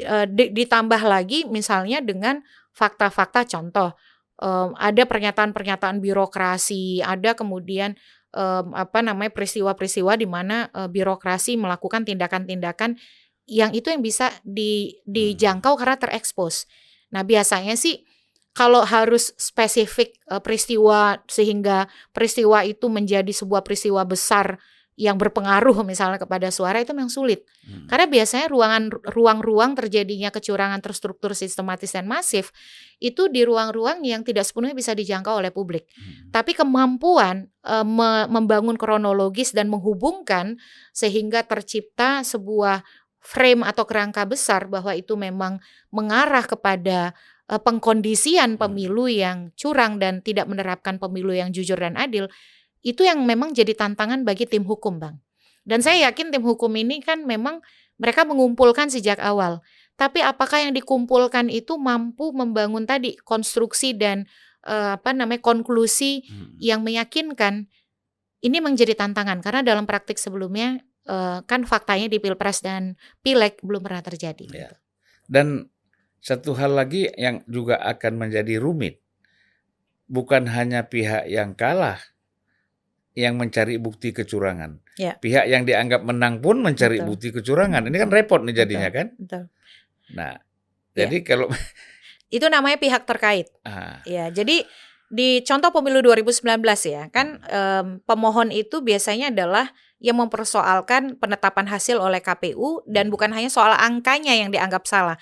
E, ditambah lagi misalnya dengan fakta-fakta contoh e, ada pernyataan-pernyataan birokrasi, ada kemudian e, apa namanya peristiwa-peristiwa di mana e, birokrasi melakukan tindakan-tindakan yang itu yang bisa di, hmm. dijangkau karena terekspos. Nah, biasanya sih kalau harus spesifik uh, peristiwa sehingga peristiwa itu menjadi sebuah peristiwa besar yang berpengaruh misalnya kepada suara itu memang sulit. Hmm. Karena biasanya ruangan ruang-ruang terjadinya kecurangan terstruktur sistematis dan masif itu di ruang-ruang yang tidak sepenuhnya bisa dijangkau oleh publik. Hmm. Tapi kemampuan uh, me membangun kronologis dan menghubungkan sehingga tercipta sebuah frame atau kerangka besar bahwa itu memang mengarah kepada pengkondisian hmm. pemilu yang curang dan tidak menerapkan pemilu yang jujur dan adil itu yang memang jadi tantangan bagi tim hukum, Bang. Dan saya yakin tim hukum ini kan memang mereka mengumpulkan sejak awal. Tapi apakah yang dikumpulkan itu mampu membangun tadi konstruksi dan uh, apa namanya konklusi hmm. yang meyakinkan? Ini menjadi tantangan karena dalam praktik sebelumnya uh, kan faktanya di Pilpres dan Pileg belum pernah terjadi. Ya. Gitu. Dan satu hal lagi yang juga akan menjadi rumit, bukan hanya pihak yang kalah yang mencari bukti kecurangan. Ya. Pihak yang dianggap menang pun mencari Betul. bukti kecurangan. Ini kan repot nih jadinya Betul. kan. Betul. Nah, ya. jadi kalau itu namanya pihak terkait. Ah. Ya, jadi di contoh pemilu 2019 ya, kan um, pemohon itu biasanya adalah yang mempersoalkan penetapan hasil oleh KPU dan hmm. bukan hanya soal angkanya yang dianggap salah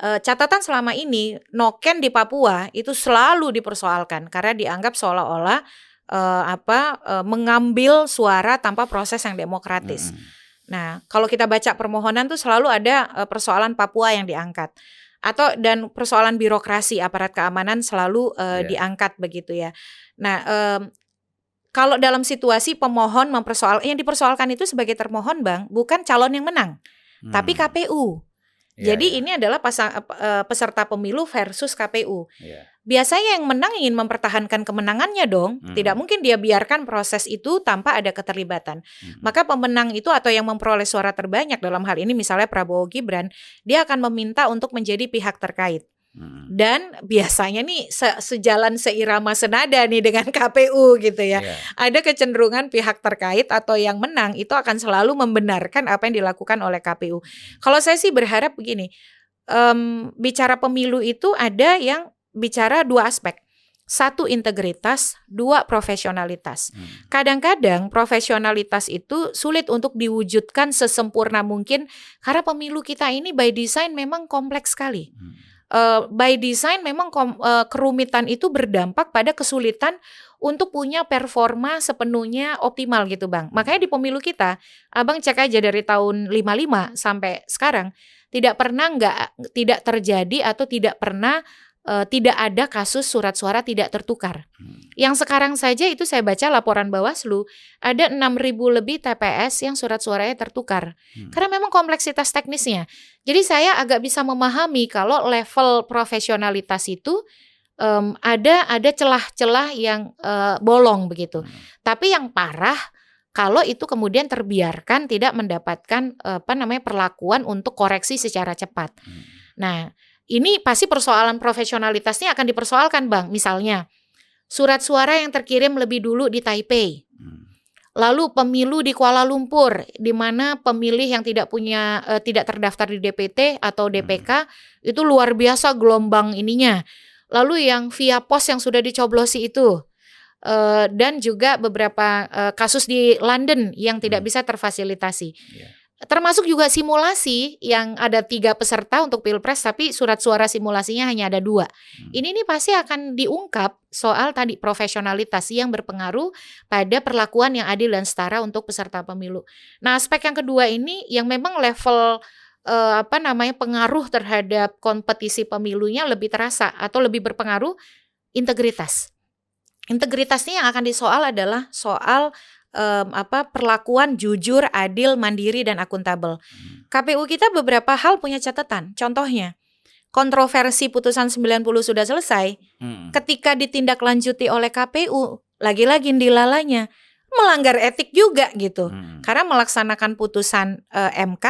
uh, catatan selama ini noken di Papua itu selalu dipersoalkan karena dianggap seolah-olah uh, apa uh, mengambil suara tanpa proses yang demokratis. Hmm. Nah, kalau kita baca permohonan tuh selalu ada uh, persoalan Papua yang diangkat atau dan persoalan birokrasi aparat keamanan selalu uh, yeah. diangkat begitu ya. Nah, um, kalau dalam situasi pemohon mempersoal yang dipersoalkan itu sebagai termohon, Bang, bukan calon yang menang, hmm. tapi KPU. Yeah, Jadi yeah. ini adalah pasang, uh, peserta pemilu versus KPU. Yeah. Biasanya yang menang ingin mempertahankan kemenangannya dong. Hmm. Tidak mungkin dia biarkan proses itu tanpa ada keterlibatan. Hmm. Maka pemenang itu atau yang memperoleh suara terbanyak dalam hal ini misalnya Prabowo Gibran, dia akan meminta untuk menjadi pihak terkait. Hmm. Dan biasanya nih se sejalan seirama senada nih dengan KPU gitu ya. Yeah. Ada kecenderungan pihak terkait atau yang menang itu akan selalu membenarkan apa yang dilakukan oleh KPU. Kalau saya sih berharap begini, um, bicara pemilu itu ada yang bicara dua aspek. satu integritas, dua profesionalitas. Hmm. Kadang-kadang profesionalitas itu sulit untuk diwujudkan sesempurna mungkin karena pemilu kita ini by design memang kompleks sekali. Hmm. Uh, by design memang kom, uh, kerumitan itu berdampak pada kesulitan untuk punya performa sepenuhnya optimal gitu Bang. Makanya di pemilu kita, Abang cek aja dari tahun 55 sampai sekarang tidak pernah nggak tidak terjadi atau tidak pernah uh, tidak ada kasus surat suara tidak tertukar. Hmm. Yang sekarang saja itu saya baca laporan Bawaslu ada 6.000 lebih TPS yang surat suaranya tertukar. Hmm. Karena memang kompleksitas teknisnya. Jadi saya agak bisa memahami kalau level profesionalitas itu um, ada ada celah-celah yang uh, bolong begitu. Hmm. Tapi yang parah kalau itu kemudian terbiarkan tidak mendapatkan apa namanya perlakuan untuk koreksi secara cepat. Hmm. Nah, ini pasti persoalan profesionalitasnya akan dipersoalkan, Bang. Misalnya, surat suara yang terkirim lebih dulu di Taipei. Hmm. Lalu pemilu di Kuala Lumpur, di mana pemilih yang tidak punya uh, tidak terdaftar di DPT atau DPK hmm. itu luar biasa gelombang ininya. Lalu yang via pos yang sudah dicoblosi itu, uh, dan juga beberapa uh, kasus di London yang tidak hmm. bisa terfasilitasi. Yeah termasuk juga simulasi yang ada tiga peserta untuk pilpres tapi surat suara simulasinya hanya ada dua. Hmm. Ini nih pasti akan diungkap soal tadi profesionalitas yang berpengaruh pada perlakuan yang adil dan setara untuk peserta pemilu. Nah aspek yang kedua ini yang memang level uh, apa namanya pengaruh terhadap kompetisi pemilunya lebih terasa atau lebih berpengaruh integritas. Integritasnya yang akan disoal adalah soal um, apa perlakuan jujur, adil, mandiri dan akuntabel. Hmm. KPU kita beberapa hal punya catatan. Contohnya, kontroversi putusan 90 sudah selesai. Hmm. Ketika ditindaklanjuti oleh KPU, lagi-lagi dilalanya melanggar etik juga gitu. Hmm. Karena melaksanakan putusan uh, eh, MK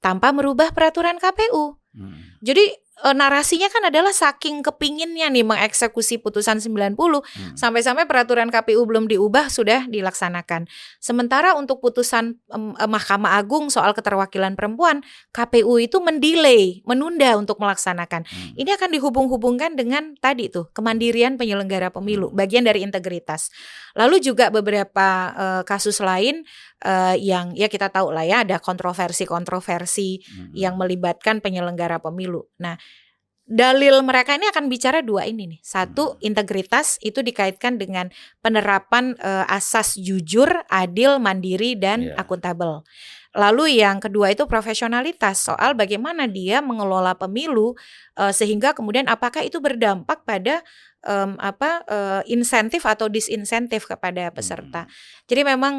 tanpa merubah peraturan KPU. Hmm. Jadi e, narasinya kan adalah saking kepinginnya nih mengeksekusi putusan 90 hmm. sampai-sampai peraturan KPU belum diubah sudah dilaksanakan. Sementara untuk putusan e, Mahkamah Agung soal keterwakilan perempuan, KPU itu mendelay, menunda untuk melaksanakan. Hmm. Ini akan dihubung-hubungkan dengan tadi tuh kemandirian penyelenggara pemilu, hmm. bagian dari integritas. Lalu juga beberapa e, kasus lain uh, yang ya kita tahu lah ya ada kontroversi-kontroversi hmm. yang melibatkan penyelenggara pemilu. Nah, dalil mereka ini akan bicara dua ini nih. Satu, hmm. integritas itu dikaitkan dengan penerapan uh, asas jujur, adil, mandiri dan yeah. akuntabel. Lalu yang kedua itu profesionalitas soal bagaimana dia mengelola pemilu uh, sehingga kemudian apakah itu berdampak pada um, apa uh, insentif atau disinsentif kepada peserta. Hmm. Jadi memang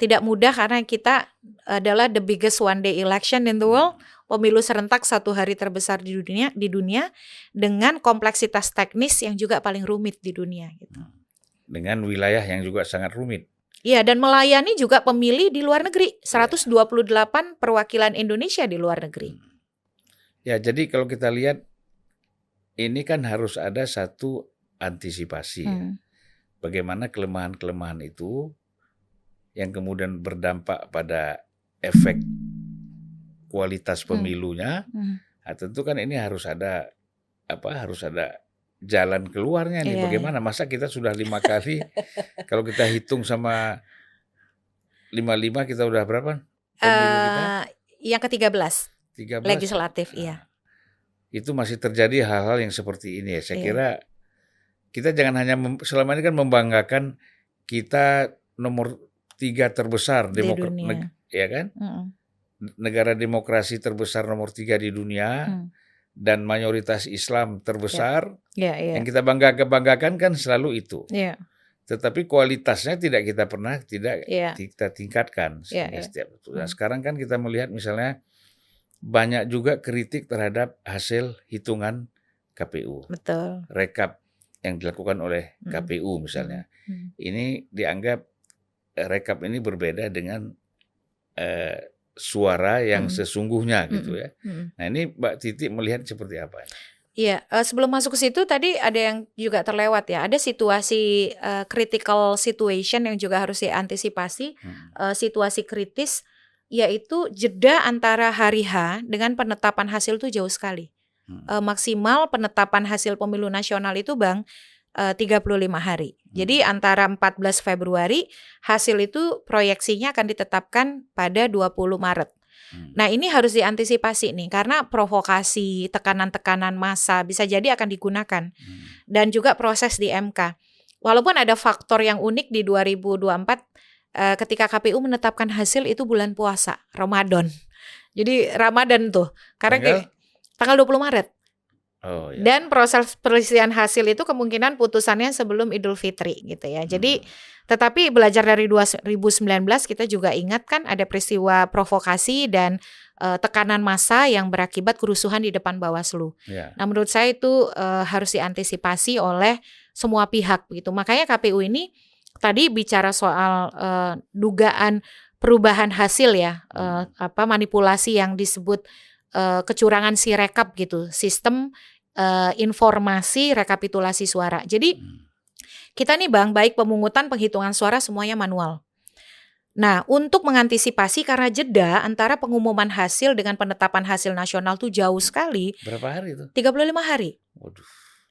tidak mudah karena kita adalah the biggest one day election in the world, pemilu serentak satu hari terbesar di dunia di dunia dengan kompleksitas teknis yang juga paling rumit di dunia gitu. Dengan wilayah yang juga sangat rumit. Iya, dan melayani juga pemilih di luar negeri, 128 ya. perwakilan Indonesia di luar negeri. Hmm. Ya, jadi kalau kita lihat ini kan harus ada satu antisipasi. Ya. Hmm. Bagaimana kelemahan-kelemahan itu yang kemudian berdampak pada efek kualitas hmm. pemilunya, hmm. Hmm. Nah, tentu kan ini harus ada apa? Harus ada jalan keluarnya nih. Iya, Bagaimana? Iya. Masa kita sudah lima kali? kalau kita hitung sama lima lima kita udah berapa? Pemilu uh, kita? Yang ke tiga belas. Legislatif, nah, iya. Itu masih terjadi hal-hal yang seperti ini ya. Saya iya. kira kita jangan hanya selama ini kan membanggakan kita nomor tiga terbesar demokrasi, ya kan? Mm. Negara demokrasi terbesar nomor tiga di dunia mm. dan mayoritas Islam terbesar. Yeah. Yeah, yeah. Yang kita bangga kebanggakan kan selalu itu. Yeah. Tetapi kualitasnya tidak kita pernah tidak yeah. kita tingkatkan yeah, yeah. setiap itu. Nah, mm. sekarang kan kita melihat misalnya banyak juga kritik terhadap hasil hitungan KPU. Betul. Rekap yang dilakukan oleh KPU misalnya. Hmm. Ini dianggap rekap ini berbeda dengan uh, suara yang hmm. sesungguhnya gitu ya. Hmm. Nah ini Mbak Titi melihat seperti apa? Iya, uh, sebelum masuk ke situ tadi ada yang juga terlewat ya. Ada situasi uh, critical situation yang juga harus diantisipasi, hmm. uh, situasi kritis yaitu jeda antara hari H dengan penetapan hasil itu jauh sekali. Hmm. Uh, maksimal penetapan hasil pemilu nasional itu Bang uh, 35 hari. Jadi antara 14 Februari hasil itu proyeksinya akan ditetapkan pada 20 Maret. Hmm. Nah, ini harus diantisipasi nih karena provokasi, tekanan-tekanan massa bisa jadi akan digunakan. Hmm. Dan juga proses di MK. Walaupun ada faktor yang unik di 2024 eh, ketika KPU menetapkan hasil itu bulan puasa, Ramadan. Jadi Ramadan tuh. Karena tanggal, tanggal 20 Maret. Oh, iya. Dan proses perselisihan hasil itu kemungkinan putusannya sebelum Idul Fitri gitu ya. Jadi hmm. tetapi belajar dari 2019 kita juga ingat kan ada peristiwa provokasi dan uh, tekanan massa yang berakibat kerusuhan di depan Bawaslu. Yeah. Nah, menurut saya itu uh, harus diantisipasi oleh semua pihak begitu. Makanya KPU ini tadi bicara soal uh, dugaan perubahan hasil ya, uh, apa manipulasi yang disebut uh, kecurangan si rekap gitu, sistem uh, informasi rekapitulasi suara. Jadi hmm. kita nih Bang, baik pemungutan peenghitungan suara semuanya manual. Nah, untuk mengantisipasi karena jeda antara pengumuman hasil dengan penetapan hasil nasional tuh jauh sekali. Berapa hari itu? 35 hari. Waduh.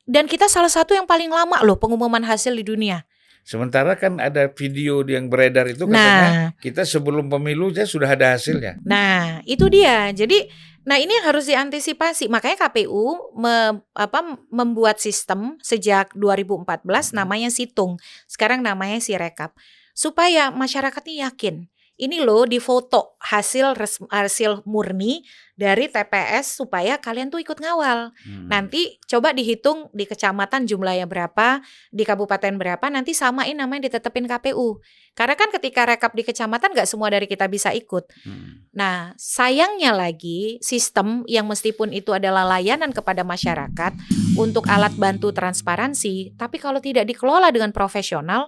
Dan kita salah satu yang paling lama loh pengumuman hasil di dunia. Sementara kan ada video yang beredar itu katanya nah, kita sebelum pemilu ya sudah ada hasilnya. Nah, itu dia. Jadi Nah, ini yang harus diantisipasi. Makanya KPU me, apa, membuat sistem sejak 2014 hmm. namanya Situng. Sekarang namanya Sirekap. Supaya masyarakat ini yakin ini loh di foto hasil res, hasil murni dari TPS supaya kalian tuh ikut ngawal. Hmm. Nanti coba dihitung di kecamatan jumlahnya berapa, di kabupaten berapa, nanti samain namanya ditetepin KPU. Karena kan ketika rekap di kecamatan gak semua dari kita bisa ikut. Hmm. Nah, sayangnya lagi sistem yang meskipun itu adalah layanan kepada masyarakat untuk alat bantu transparansi, tapi kalau tidak dikelola dengan profesional,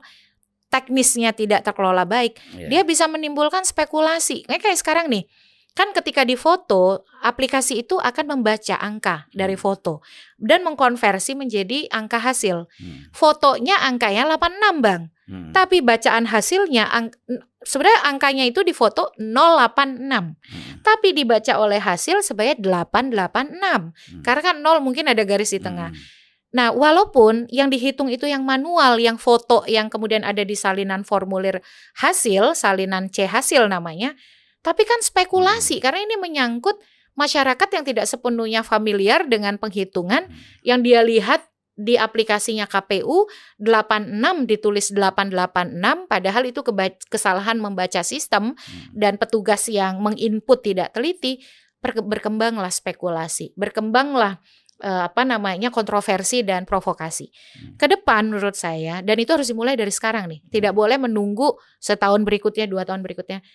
teknisnya tidak terkelola baik, yeah. dia bisa menimbulkan spekulasi. Kayak sekarang nih, kan ketika di foto, aplikasi itu akan membaca angka dari hmm. foto dan mengkonversi menjadi angka hasil. Hmm. Fotonya angkanya 86, Bang. Hmm. Tapi bacaan hasilnya ang sebenarnya angkanya itu di foto 086. Hmm. Tapi dibaca oleh hasil sebagai 886. Hmm. Karena kan 0 mungkin ada garis di tengah. Hmm. Nah, walaupun yang dihitung itu yang manual, yang foto yang kemudian ada di salinan formulir hasil, salinan C hasil namanya, tapi kan spekulasi hmm. karena ini menyangkut masyarakat yang tidak sepenuhnya familiar dengan penghitungan hmm. yang dia lihat di aplikasinya KPU 86 ditulis 886 padahal itu kesalahan membaca sistem hmm. dan petugas yang menginput tidak teliti berkembanglah spekulasi, berkembanglah uh, apa namanya kontroversi dan provokasi. Hmm. Ke depan menurut saya dan itu harus dimulai dari sekarang nih. Tidak boleh menunggu setahun berikutnya, dua tahun berikutnya.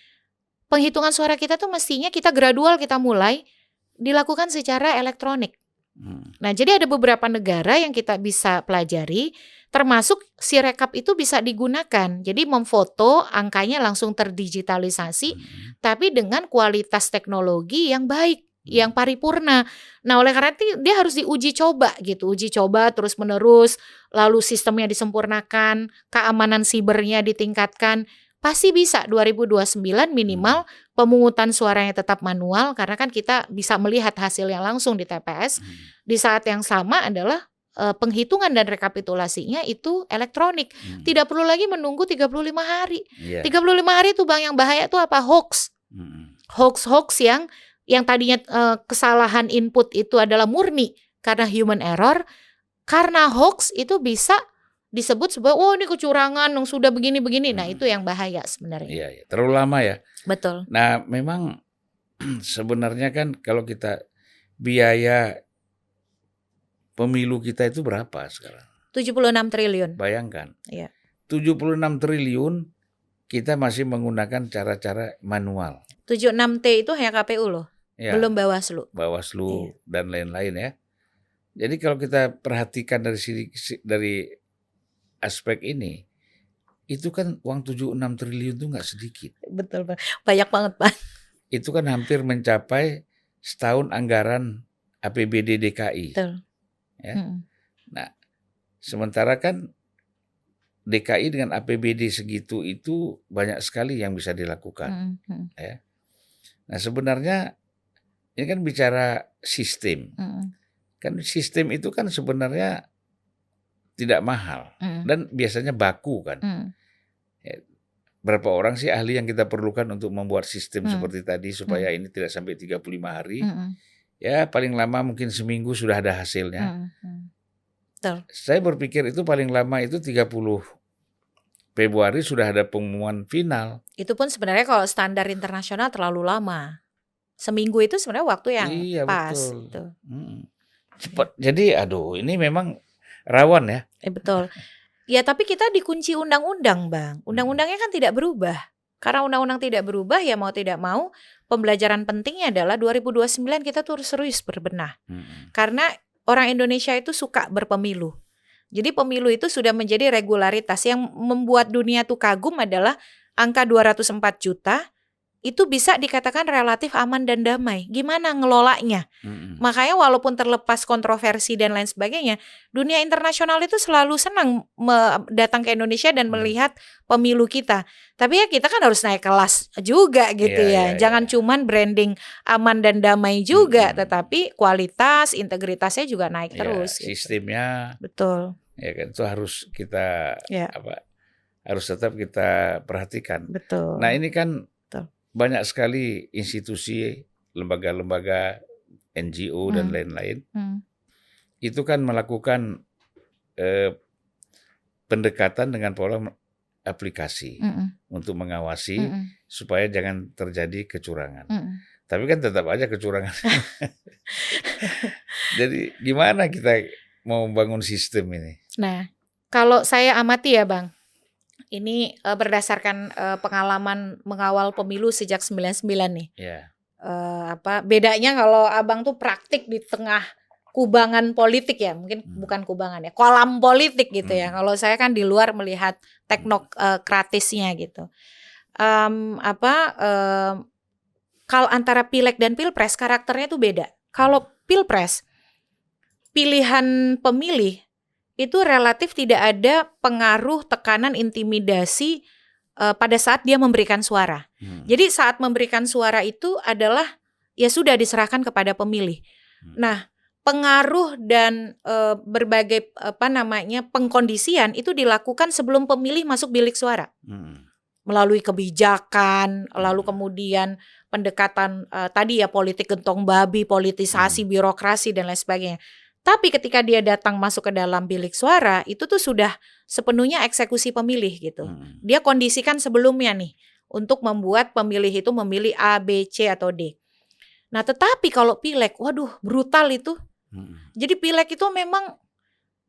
Penghitungan suara kita tuh mestinya kita gradual kita mulai dilakukan secara elektronik. Hmm. Nah, jadi ada beberapa negara yang kita bisa pelajari, termasuk si rekap itu bisa digunakan. Jadi memfoto angkanya langsung terdigitalisasi, hmm. tapi dengan kualitas teknologi yang baik yang paripurna. Nah, oleh karena itu dia harus diuji coba gitu, uji coba terus menerus, lalu sistemnya disempurnakan, keamanan sibernya ditingkatkan. Pasti bisa 2029 minimal hmm. pemungutan suaranya tetap manual karena kan kita bisa melihat hasilnya langsung di TPS. Hmm. Di saat yang sama adalah penghitungan dan rekapitulasinya itu elektronik. Hmm. Tidak perlu lagi menunggu 35 hari. Yeah. 35 hari itu Bang yang bahaya itu apa? Hoax. Hmm. Hoax-hoax yang yang tadinya uh, kesalahan input itu adalah murni karena human error, karena hoax itu bisa disebut sebagai oh ini kecurangan yang sudah begini-begini. Nah, hmm. itu yang bahaya sebenarnya. Iya, iya, terlalu lama ya. Betul. Nah, memang sebenarnya kan kalau kita biaya pemilu kita itu berapa sekarang? 76 triliun. Bayangkan. Iya. 76 triliun kita masih menggunakan cara-cara manual. 76T itu hanya KPU loh. Ya, Belum Bawaslu. Bawaslu iya. dan lain-lain ya. Jadi kalau kita perhatikan dari sisi dari aspek ini, itu kan uang 76 triliun itu nggak sedikit. Betul Pak. Banyak banget Pak. Itu kan hampir mencapai setahun anggaran APBD DKI. Betul. Ya. Hmm. Nah, sementara kan DKI dengan APBD segitu itu banyak sekali yang bisa dilakukan. Hmm. Ya. Nah sebenarnya ini kan bicara sistem. Mm. Kan sistem itu kan sebenarnya tidak mahal Mm. dan biasanya baku kan. Mm. Berapa orang sih ahli yang kita perlukan untuk membuat sistem Hmm. seperti tadi supaya ini tidak sampai 35 hari? Mm. Ya paling lama mungkin seminggu sudah ada hasilnya. Mm. Mm. Betul. Saya berpikir itu paling lama itu 30 Februari sudah ada pengumuman final. Itu pun sebenarnya kalau standar internasional terlalu lama. Seminggu itu sebenarnya waktu yang Iya, pas. betul. Tuh. Hmm. Cepat. Jadi aduh ini memang rawan ya. Eh, betul. Ya tapi kita dikunci undang-undang bang. Undang-undangnya kan tidak berubah. Karena undang-undang tidak berubah ya mau tidak mau pembelajaran pentingnya adalah 2029 kita tuh harus serius berbenah. Hmm. Karena orang Indonesia itu suka berpemilu. Jadi pemilu itu sudah menjadi regularitas yang membuat dunia tuh kagum adalah angka 204 juta itu bisa dikatakan relatif aman dan damai. Gimana ngelolanya? Hmm. Makanya walaupun terlepas kontroversi dan lain sebagainya, dunia internasional itu selalu senang datang ke Indonesia dan Hmm. melihat pemilu kita. Tapi ya kita kan harus naik kelas juga gitu Iya, ya. iya, Jangan iya. cuman branding aman dan damai juga, Hmm. tetapi kualitas, integritasnya juga naik Ya, terus. gitu. sistemnya Betul. ya kan itu harus kita Ya. apa harus tetap kita perhatikan. Betul. Nah ini kan. Banyak sekali institusi, lembaga-lembaga NGO dan Hmm. lain-lain Hmm. itu kan melakukan eh, pendekatan dengan pola aplikasi Mm-mm. untuk mengawasi Mm-mm. supaya jangan terjadi kecurangan. Mm-mm. Tapi kan tetap aja kecurangan. Jadi gimana kita mau membangun sistem ini? Nah, kalau saya amati ya, Bang. Ini eh, berdasarkan eh, pengalaman mengawal pemilu sejak 99 nih. Ya. Eh, apa bedanya kalau Abang tuh praktik di tengah kubangan politik ya, mungkin Hmm. bukan kubangan ya, kolam politik gitu ya. Hmm. Kalau saya kan di luar melihat teknokratisnya gitu. Em, apa em, kalau antara pileg dan pilpres karakternya tuh beda. Kalau pilpres pilihan pemilih itu relatif tidak ada pengaruh tekanan intimidasi eh, pada saat dia memberikan suara. Hmm. Jadi saat memberikan suara itu adalah ya sudah diserahkan kepada pemilih. Hmm. Nah, pengaruh dan eh, berbagai apa namanya pengkondisian itu dilakukan sebelum pemilih masuk bilik suara Hmm. melalui kebijakan, lalu Hmm. kemudian pendekatan eh, tadi ya politik gentong babi, politisasi Hmm. birokrasi dan lain sebagainya. Tapi ketika dia datang masuk ke dalam bilik suara, itu tuh sudah sepenuhnya eksekusi pemilih gitu. Hmm. Dia kondisikan sebelumnya nih untuk membuat pemilih itu memilih A, B, C atau D. Nah, tetapi kalau pileg, waduh, brutal itu. Hmm. Jadi pileg itu memang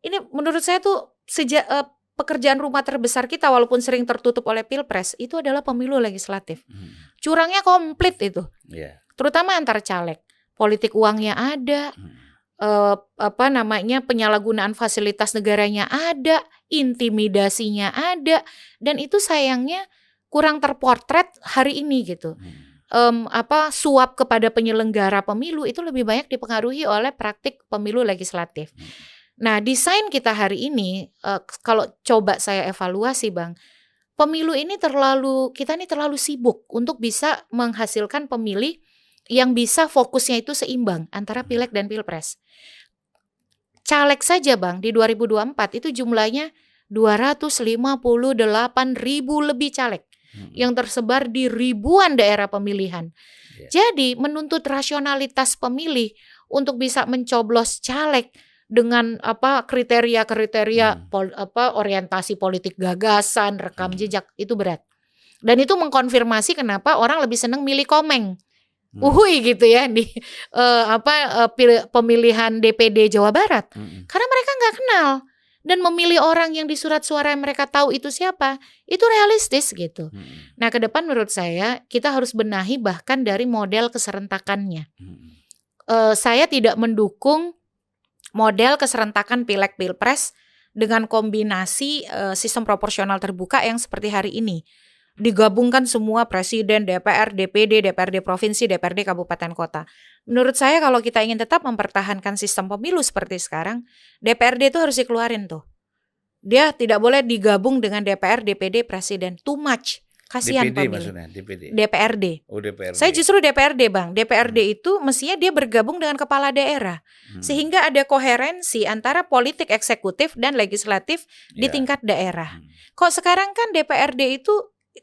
ini menurut saya tuh sejak eh, pekerjaan rumah terbesar kita walaupun sering tertutup oleh pilpres itu adalah pemilu legislatif. Hmm. Curangnya komplit itu, Ya. terutama antar caleg. Politik uangnya ada, Hmm. Eh, apa namanya penyalahgunaan fasilitas negaranya ada, intimidasinya ada, dan itu sayangnya kurang terpotret hari ini gitu. Hmm. Em, apa suap kepada penyelenggara pemilu itu lebih banyak dipengaruhi oleh praktik pemilu legislatif. Hmm. Nah, desain kita hari ini eh, kalau coba saya evaluasi, Bang, pemilu ini terlalu kita ini terlalu sibuk untuk bisa menghasilkan pemilih yang bisa fokusnya itu seimbang antara pileg dan pilpres. Caleg saja, Bang, di 2024 itu jumlahnya 258 ribu lebih caleg Hmm. yang tersebar di ribuan daerah pemilihan. Ya. Jadi menuntut rasionalitas pemilih untuk bisa mencoblos caleg dengan apa kriteria-kriteria Hmm. pol- apa orientasi politik gagasan, rekam Hmm. jejak itu berat. Dan itu mengkonfirmasi kenapa orang lebih senang milih komeng. Hmm. Uhui gitu ya di eh, apa pil- pemilihan DPD Jawa Barat. Hmm. Karena mereka nggak kenal dan memilih orang yang di surat suara yang mereka tahu itu siapa, itu realistis gitu. Hmm. Nah, ke depan menurut saya kita harus benahi bahkan dari model keserentakannya. Hmm. Eh, saya tidak mendukung model keserentakan pileg pilpres dengan kombinasi eh, sistem proporsional terbuka yang seperti hari ini. Digabungkan semua presiden, DPR, DPD, DPRD provinsi, DPRD kabupaten kota. Menurut saya kalau kita ingin tetap mempertahankan sistem pemilu seperti sekarang, DPRD itu harus dikeluarin tuh. Dia tidak boleh digabung dengan DPR, DPD, presiden. Too much. Kasihan DPD pemilih. maksudnya, DPD. DPRD. Oh, DPRD. Saya justru DPRD, Bang. DPRD itu mestinya dia bergabung dengan kepala daerah Hmm. sehingga ada koherensi antara politik eksekutif dan legislatif di Ya. tingkat daerah. Hmm. Kok sekarang kan DPRD itu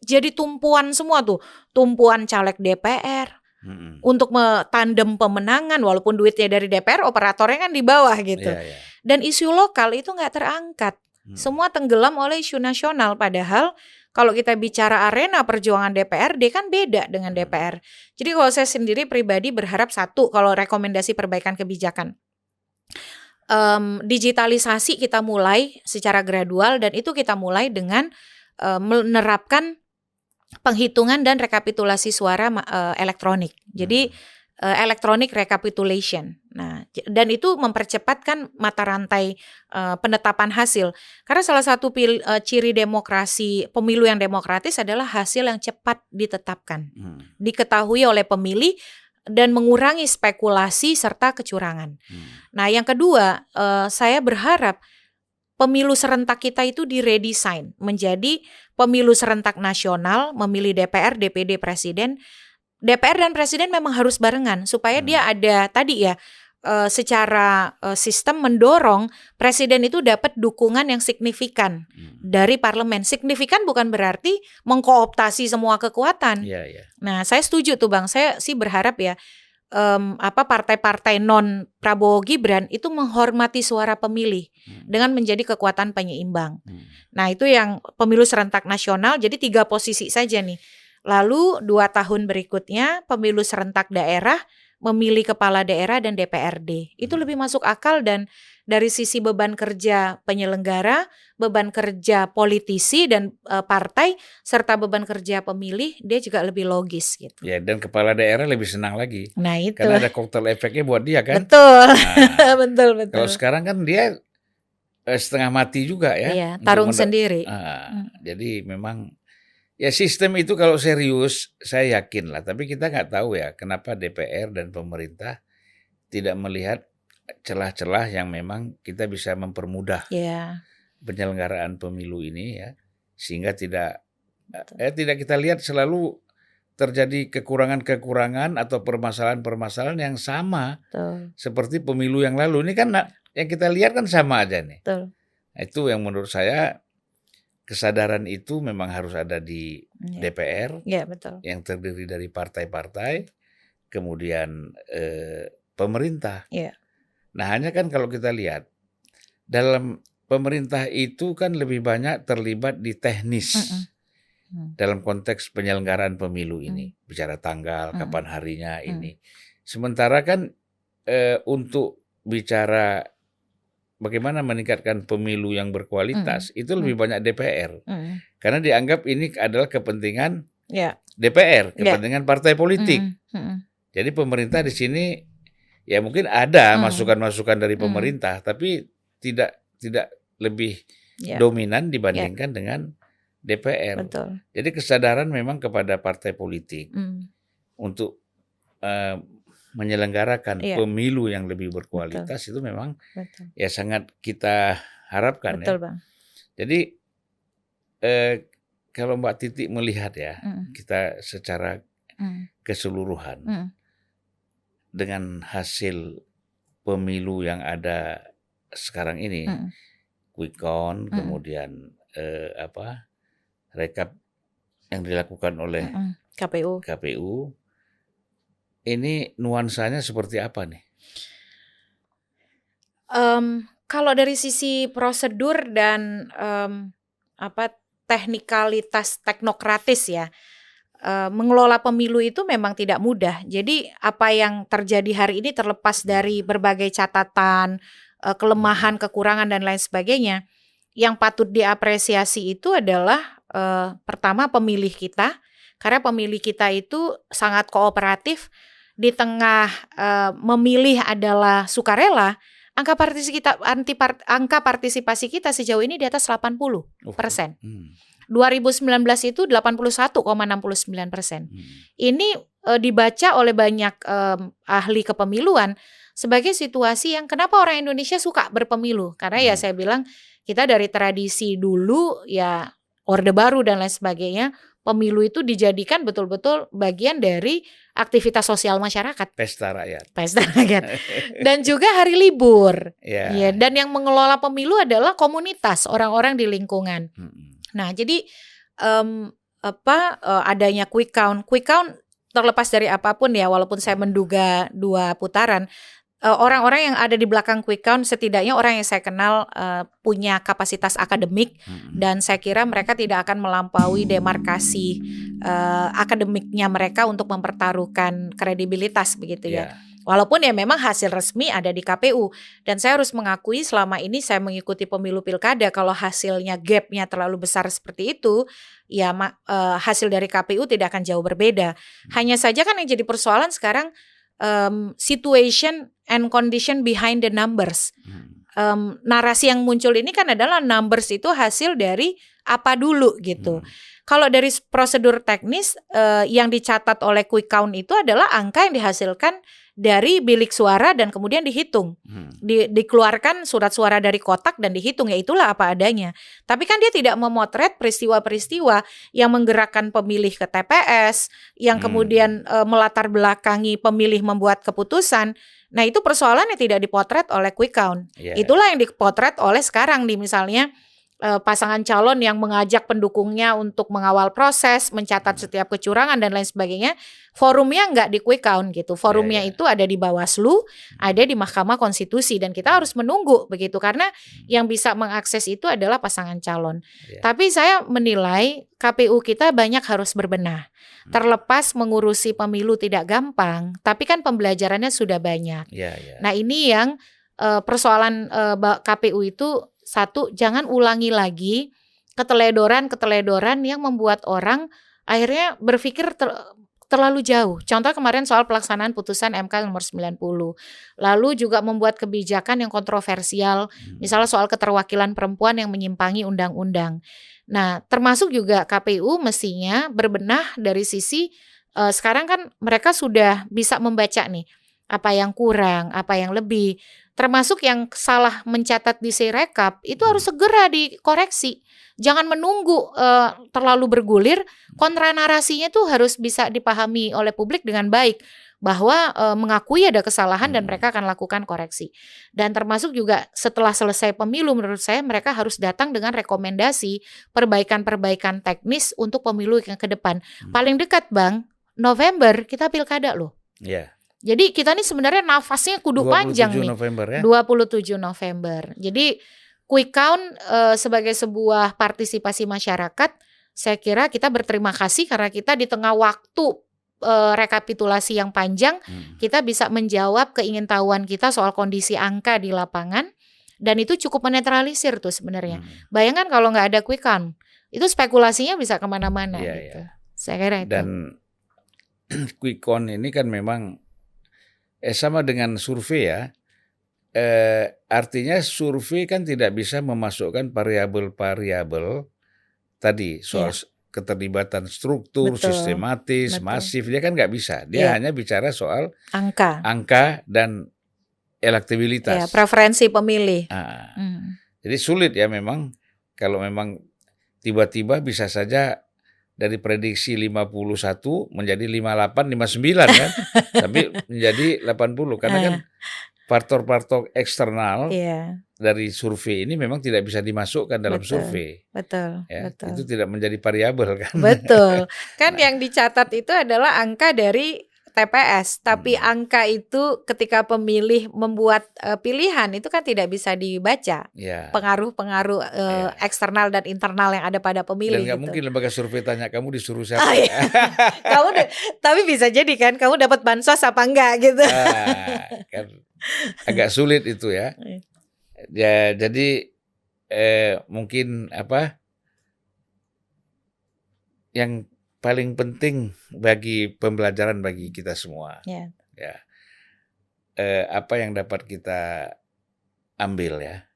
jadi tumpuan semua tuh, tumpuan caleg DPR Hmm. untuk tandem pemenangan walaupun duitnya dari DPR operatornya kan di bawah gitu. Iya, iya. Dan isu lokal itu nggak terangkat. Hmm. Semua tenggelam oleh isu nasional padahal kalau kita bicara arena perjuangan DPRD kan beda dengan Hmm. DPR. Jadi kalau saya sendiri pribadi berharap satu kalau rekomendasi perbaikan kebijakan Em, digitalisasi kita mulai secara gradual dan itu kita mulai dengan eh, menerapkan penghitungan dan rekapitulasi suara eh, elektronik. Jadi eh, electronic recapitulation. Nah, dan itu mempercepatkan mata rantai eh, penetapan hasil. Karena salah satu pil- eh, ciri demokrasi pemilu yang demokratis adalah hasil yang cepat ditetapkan, Hmm. diketahui oleh pemilih dan mengurangi spekulasi serta kecurangan. Hmm. Nah, yang kedua, eh, saya berharap pemilu serentak kita itu diredesain menjadi pemilu serentak nasional, memilih DPR, DPD, presiden. DPR dan presiden memang harus barengan supaya Hmm. dia ada tadi ya eh, secara eh, sistem mendorong presiden itu dapat dukungan yang signifikan Hmm. dari parlemen. Signifikan bukan berarti mengkooptasi semua kekuatan. Iya, iya. Nah, saya setuju tuh Bang. Saya sih berharap ya em, apa partai-partai non Prabowo Gibran itu menghormati suara pemilih Hmm. dengan menjadi kekuatan penyeimbang. Hmm. Nah, itu yang pemilu serentak nasional jadi tiga posisi saja nih. Lalu dua tahun berikutnya pemilu serentak daerah memilih kepala daerah dan DPRD. Itu Hmm. lebih masuk akal dan dari sisi beban kerja penyelenggara, beban kerja politisi dan eh, partai serta beban kerja pemilih dia juga lebih logis gitu. Ya, dan kepala daerah lebih senang lagi. Nah, itu. Karena ada kotel efeknya buat dia kan. Betul. Nah, betul, betul. kalau sekarang kan dia eh, setengah mati juga ya. Iya, tarung sendiri. Ah, Hmm. Jadi memang ya sistem itu kalau serius saya yakin lah. Tapi kita nggak tahu ya kenapa DPR dan pemerintah tidak melihat celah-celah yang memang kita bisa mempermudah Iya. penyelenggaraan pemilu ini ya sehingga tidak Betul. eh tidak kita lihat selalu terjadi kekurangan-kekurangan atau permasalahan-permasalahan yang sama Betul. seperti pemilu yang lalu ini kan yang kita lihat kan sama aja nih. Betul. Nah, itu yang menurut saya kesadaran itu memang harus ada di Iya. DPR Iya, betul. yang terdiri dari partai-partai, kemudian eh, pemerintah. Iya. Nah hanya kan kalau kita lihat dalam pemerintah itu kan lebih banyak terlibat di teknis Mm-mm. Hmm. dalam konteks penyelenggaraan pemilu ini, bicara tanggal, Mm. kapan harinya Mm. ini. Sementara kan eh, untuk bicara bagaimana meningkatkan pemilu yang berkualitas itu lebih banyak DPR Mm. karena dianggap ini adalah kepentingan Iya. DPR, Ya. kepentingan partai politik. Mm-mm. Mm-mm. Jadi pemerintah di sini ya mungkin ada Mm. masukan-masukan dari Mm. pemerintah, tapi tidak tidak lebih Iya, dominan dibandingkan dengan DPR. betul. Jadi kesadaran memang kepada partai politik Mm. untuk eh, menyelenggarakan Iya. pemilu yang lebih berkualitas itu memang Betul. ya sangat kita harapkan Betul, ya. Bang. Jadi eh, kalau Mbak Titi melihat ya Mm. kita secara Mm. keseluruhan Mm. Dengan hasil pemilu yang ada sekarang ini, Mm. quick count, Mm. kemudian eh, apa rekap yang dilakukan oleh Mm-mm. KPU. KPU, ini nuansanya seperti apa nih? Em, kalau dari sisi prosedur dan em, apa teknikalitas teknokratis ya, eh, mengelola pemilu itu memang tidak mudah. Jadi apa yang terjadi hari ini terlepas dari berbagai catatan, eh, kelemahan, kekurangan dan lain sebagainya, yang patut diapresiasi itu adalah eh, pertama pemilih kita, karena pemilih kita itu sangat kooperatif di tengah memilih adalah sukarela. Angka partisipasi kita anti part- angka partisipasi kita sejauh ini di atas 80 Oh, persen. hmm, 2019 itu 81,69 persen. hmm, Ini eh, dibaca oleh banyak em, ahli kepemiluan sebagai situasi yang kenapa orang Indonesia suka berpemilu. Karena ya Hmm. saya bilang kita dari tradisi dulu ya Orde Baru dan lain sebagainya, pemilu itu dijadikan betul-betul bagian dari aktivitas sosial masyarakat. Pesta rakyat. Pesta rakyat. dan juga hari libur. Ya. ya. Dan yang mengelola pemilu adalah komunitas orang-orang di lingkungan. Hmm. Nah, jadi um, apa uh, adanya quick count, quick count terlepas dari apa pun ya, walaupun saya menduga dua putaran, Eh, orang-orang yang ada di belakang quick count setidaknya orang yang saya kenal uh, punya kapasitas akademik hmm. dan saya kira mereka tidak akan melampaui demarkasi uh, akademiknya mereka untuk mempertaruhkan kredibilitas begitu ya. Walaupun ya memang hasil resmi ada di KPU dan saya harus mengakui selama ini saya mengikuti pemilu pilkada kalau hasilnya gapnya terlalu besar seperti itu ya uh, hasil dari KPU tidak akan jauh berbeda. Hanya saja kan yang jadi persoalan sekarang um, situation and condition behind the numbers. Um, narasi yang muncul ini kan adalah numbers itu hasil dari apa dulu gitu. Hmm. Kalau dari prosedur teknis uh, yang dicatat oleh quick count itu adalah angka yang dihasilkan dari bilik suara dan kemudian dihitung. Hmm. Di, dikeluarkan surat suara dari kotak dan dihitung ya itulah apa adanya. Tapi kan dia tidak memotret peristiwa-peristiwa yang menggerakkan pemilih ke TPS, yang hmm. kemudian e, melatar belakangi pemilih membuat keputusan. Nah, itu persoalan yang tidak dipotret oleh quick count. Yeah. Itulah yang dipotret oleh sekarang di misalnya uh, pasangan calon yang mengajak pendukungnya untuk mengawal proses, mencatat setiap kecurangan dan lain sebagainya, forumnya nggak di quick count gitu. Forumnya yeah, yeah. itu ada di Bawaslu, ada di Mahkamah Konstitusi dan kita harus menunggu begitu karena yang bisa mengakses itu adalah pasangan calon. Yeah. Tapi saya menilai KPU kita banyak harus berbenah. Hmm. Terlepas mengurusi pemilu tidak gampang, tapi kan pembelajarannya sudah banyak. Yeah, yeah. Nah, ini yang uh, persoalan uh, eh, KPU itu satu jangan ulangi lagi keteledoran-keteledoran yang membuat orang akhirnya berpikir ter, terlalu jauh. Contoh kemarin soal pelaksanaan putusan MK nomor 90. Lalu juga membuat kebijakan yang kontroversial, hmm. misalnya soal keterwakilan perempuan yang menyimpangi undang-undang. Nah, termasuk juga KPU mestinya berbenah dari sisi uh, sekarang kan mereka sudah bisa membaca nih apa yang kurang, apa yang lebih termasuk yang salah mencatat di Sirekap itu hmm. harus segera dikoreksi. Jangan menunggu uh, terlalu bergulir. Kontra narasinya tuh harus bisa dipahami oleh publik dengan baik bahwa uh, mengakui ada kesalahan dan hmm. mereka akan lakukan koreksi. Dan termasuk juga setelah selesai pemilu menurut saya mereka harus datang dengan rekomendasi perbaikan-perbaikan teknis untuk pemilu yang ke depan. Hmm. Paling dekat Bang, November kita pilkada loh. Iya. Yeah. Jadi kita nih sebenarnya nafasnya kudu panjang nih. November ya. 27 November. Jadi quick count uh, sebagai sebuah partisipasi masyarakat, saya kira kita berterima kasih karena kita di tengah waktu uh, rekapitulasi yang panjang, hmm. kita bisa menjawab keingintahuan kita soal kondisi angka di lapangan dan itu cukup menetralisir tuh sebenarnya. Hmm. Bayangkan kalau nggak ada quick count, itu spekulasinya bisa ke mana-mana yeah, gitu. Yeah. Saya kira itu. Dan quick count ini kan memang eh, sama dengan survei ya. Eh, artinya survei kan tidak bisa memasukkan variabel-variabel tadi soal ya. keterlibatan struktur, Betul. sistematis, Betul. masif, dia kan nggak bisa. Dia ya. hanya bicara soal angka, angka dan elektabilitas. Ya, preferensi pemilih. Nah, hmm. Jadi sulit ya memang kalau memang tiba-tiba bisa saja dari prediksi 51 menjadi 58 59 kan tapi menjadi 80 karena kan eh. faktor-faktor eksternal yeah. dari survei ini memang tidak bisa dimasukkan dalam betul, survei. Betul, ya, betul. Itu tidak menjadi variabel kan. Betul. Kan nah. yang dicatat itu adalah angka dari TPS, tapi hmm. angka itu ketika pemilih membuat uh, pilihan itu kan tidak bisa dibaca. Yeah. Pengaruh-pengaruh uh, yeah. eksternal dan internal yang ada pada pemilih. Dan nggak gitu. mungkin lembaga survei tanya kamu disuruh siapa. Oh, iya. kamu tapi bisa jadi kan kamu dapat bansos apa enggak gitu. Ah, kan agak sulit itu ya. Iya. Ya jadi eh, mungkin apa yang paling penting bagi pembelajaran bagi kita semua. Yeah. Ya, eh, apa yang dapat kita ambil ya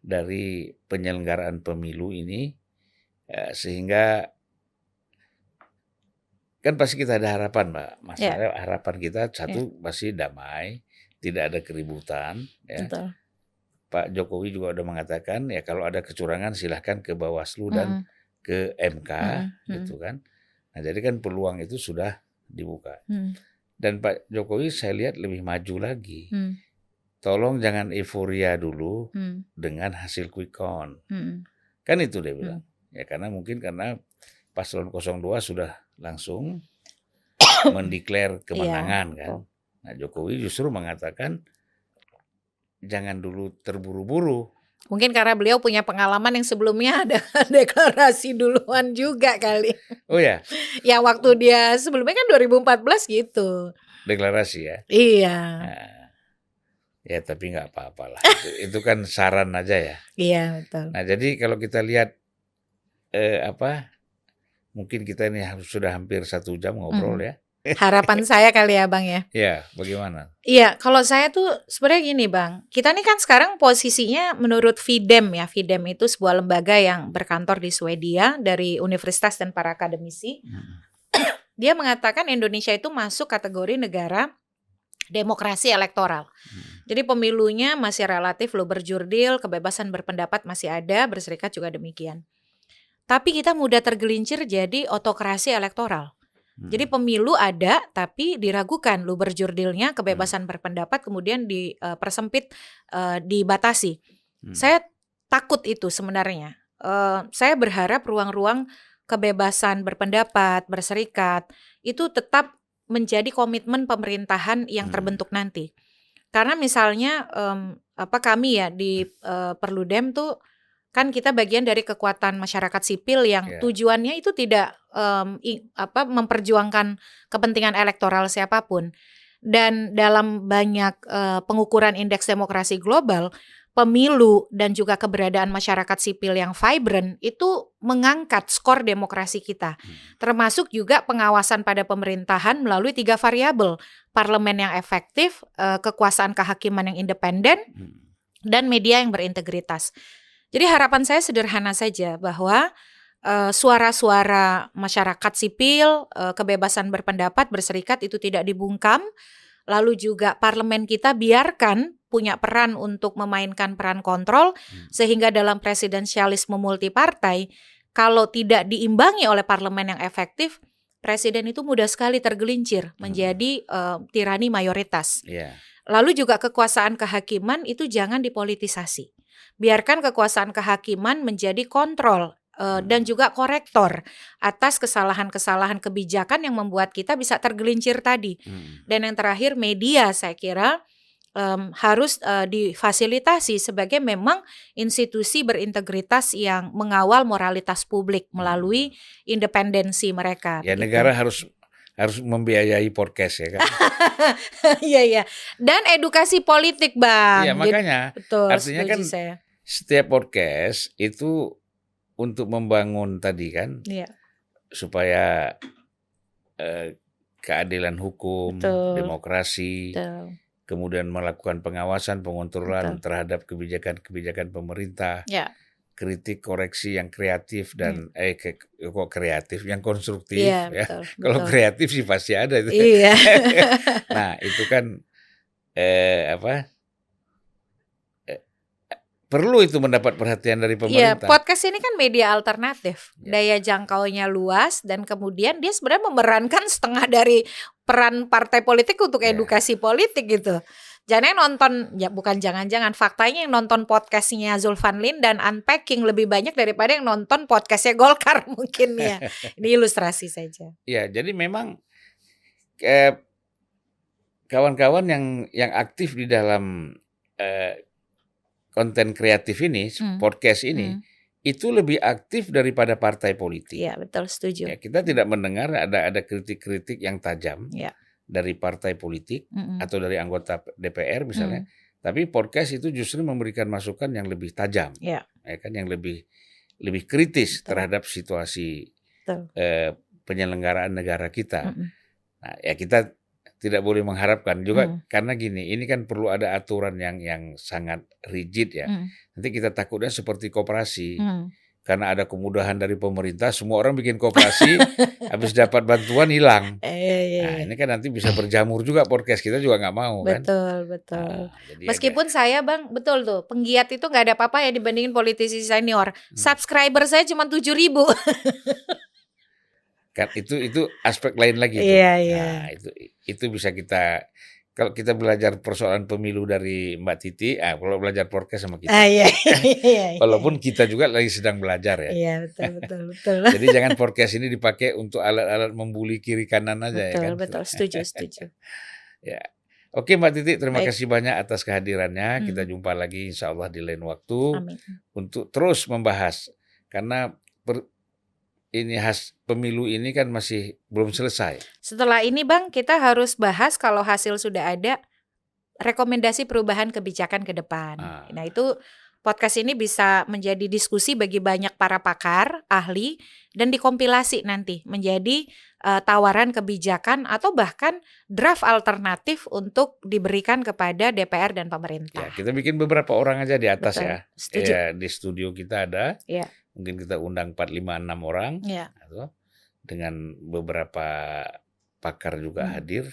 dari penyelenggaraan pemilu ini, eh, sehingga kan pasti kita ada harapan, mbak. Masalah yeah. harapan kita satu yeah. pasti damai, tidak ada keributan. Ya. Betul. Pak Jokowi juga sudah mengatakan ya kalau ada kecurangan silahkan ke Bawaslu mm. dan ke MK hmm. gitu kan. Nah, jadi kan peluang itu sudah dibuka. Hmm. Dan Pak Jokowi saya lihat lebih maju lagi. Hmm. Tolong jangan euforia dulu hmm. dengan hasil quick count. Hmm. Kan itu dia bilang. Hmm. Ya karena mungkin karena paslon 02 sudah langsung mendeklar kemenangan yeah. kan. Nah, Jokowi justru mengatakan jangan dulu terburu-buru Mungkin karena beliau punya pengalaman yang sebelumnya ada deklarasi duluan juga kali. Oh ya. yang waktu dia sebelumnya kan 2014 gitu. Deklarasi ya. Iya. Nah, ya tapi nggak apa-apalah. itu, itu kan saran aja ya. Iya betul. Nah jadi kalau kita lihat eh, apa, mungkin kita ini sudah hampir satu jam ngobrol hmm. ya. Harapan saya kali ya Bang ya. Iya, bagaimana? Iya, kalau saya tuh sebenarnya gini Bang. Kita nih kan sekarang posisinya menurut Fidem ya. Fidem itu sebuah lembaga yang berkantor di Swedia dari universitas dan para akademisi. Hmm. Dia mengatakan Indonesia itu masuk kategori negara demokrasi elektoral. Hmm. Jadi pemilunya masih relatif lo berjurdil, kebebasan berpendapat masih ada, berserikat juga demikian. Tapi kita mudah tergelincir jadi otokrasi elektoral. Jadi hmm. pemilu ada tapi diragukan lu berjurdilnya kebebasan hmm. berpendapat kemudian dipersempit uh, uh, dibatasi. Hmm. Saya takut itu sebenarnya. Uh, saya berharap ruang-ruang kebebasan berpendapat, berserikat itu tetap menjadi komitmen pemerintahan yang hmm. terbentuk nanti. Karena misalnya um, apa kami ya di uh, Perludem tuh kan kita bagian dari kekuatan masyarakat sipil yang yeah. tujuannya itu tidak um, i, apa memperjuangkan kepentingan elektoral siapa pun dan dalam banyak uh, pengukuran indeks demokrasi global pemilu dan juga keberadaan masyarakat sipil yang vibrant itu mengangkat skor demokrasi kita hmm. termasuk juga pengawasan pada pemerintahan melalui tiga variabel parlemen yang efektif uh, kekuasaan kehakiman yang independen hmm. dan media yang berintegritas jadi harapan saya sederhana saja bahwa suara suara-suara masyarakat sipil, uh, kebebasan berpendapat, berserikat itu tidak dibungkam. Lalu juga parlemen kita biarkan punya peran untuk memainkan peran kontrol hmm. sehingga dalam presidensialisme multipartai kalau tidak diimbangi oleh parlemen yang efektif, presiden itu mudah sekali tergelincir hmm. menjadi uh, tirani mayoritas. Yeah. Lalu juga kekuasaan kehakiman itu jangan dipolitisasi biarkan kekuasaan kehakiman menjadi kontrol uh, dan juga korektor atas kesalahan-kesalahan kebijakan yang membuat kita bisa tergelincir tadi. Hmm. Dan yang terakhir media saya kira um, harus uh, difasilitasi sebagai memang institusi berintegritas yang mengawal moralitas publik hmm. melalui independensi mereka. Ya gitu. negara harus harus membiayai podcast ya kan. Iya iya. Dan edukasi politik, Bang. Iya, makanya. Jadi, betul, artinya kan saya setiap podcast itu untuk membangun tadi kan, yeah. supaya eh, keadilan hukum, Betul. demokrasi, Betul. kemudian melakukan pengawasan, pengontrolan Betul. terhadap kebijakan-kebijakan pemerintah, yeah. Kritik koreksi yang kreatif dan hmm. eh ke, kok kreatif, yang konstruktif yeah, ya. Betul, Kalau kreatif sih pasti ada itu. Iya. nah itu kan eh, apa? perlu itu mendapat perhatian dari iya, pemerintah. Iya, podcast ini kan media alternatif, ya. daya jangkaunya luas dan kemudian dia sebenarnya memerankan setengah dari peran partai politik untuk ya. edukasi politik gitu. Jangan nonton, ya bukan jangan-jangan faktanya yang nonton podcastnya Zulfan Lin dan Unpacking lebih banyak daripada yang nonton podcastnya Golkar mungkin ya. ini ilustrasi saja. Iya, jadi memang eh, kawan-kawan yang yang aktif di dalam eh, konten kreatif ini, hmm. podcast ini, hmm. itu lebih aktif daripada partai politik. Iya, betul, setuju. Ya, kita tidak mendengar ada ada kritik-kritik yang tajam ya. Dari partai politik hmm. atau dari anggota DPR misalnya. Hmm. Tapi podcast itu justru memberikan masukan yang lebih tajam, ya, ya kan, yang lebih lebih kritis betul. terhadap situasi eh, penyelenggaraan negara kita. Hmm. Nah, ya kita tidak boleh mengharapkan juga hmm. karena gini ini kan perlu ada aturan yang yang sangat rigid ya hmm. nanti kita takutnya seperti koperasi hmm. Karena ada kemudahan dari pemerintah, semua orang bikin kooperasi, habis dapat bantuan hilang. Eh, iya, iya, Nah, iya. ini kan nanti bisa berjamur juga podcast kita juga nggak mau kan. Betul, betul. Nah, Meskipun saya bang, betul tuh, penggiat itu nggak ada apa-apa ya dibandingin politisi senior. Hmm. Subscriber saya cuma tujuh ribu. kan itu itu aspek lain lagi. tuh. Iya, iya. Nah, itu itu bisa kita kalau kita belajar persoalan pemilu dari Mbak Titi, ah kalau belajar podcast sama kita. Ah, iya, iya, iya. Walaupun kita juga lagi sedang belajar ya. Iya, betul, betul, betul. Jadi jangan podcast ini dipakai untuk alat-alat membuli kiri kanan aja ya betul, kan. betul, setuju, setuju. Ya. Oke Mbak Titi, terima Baik. kasih banyak atas kehadirannya. Hmm. Kita jumpa lagi insya Allah di lain waktu Amin. untuk terus membahas karena ini khas pemilu ini kan masih belum selesai. Setelah ini Bang, kita harus bahas kalau hasil sudah ada rekomendasi perubahan kebijakan ke depan. Ah. Nah, itu podcast ini bisa menjadi diskusi bagi banyak para pakar, ahli dan dikompilasi nanti menjadi eh, tawaran kebijakan atau bahkan draft alternatif untuk diberikan kepada DPR dan Ya, pemerintah. kita bikin beberapa orang aja di atas Betul. ya. Setuju. Ya, di studio kita ada. Iya. Mungkin kita undang 4 5 6 orang Ya. atau dengan beberapa pakar juga Hmm. hadir.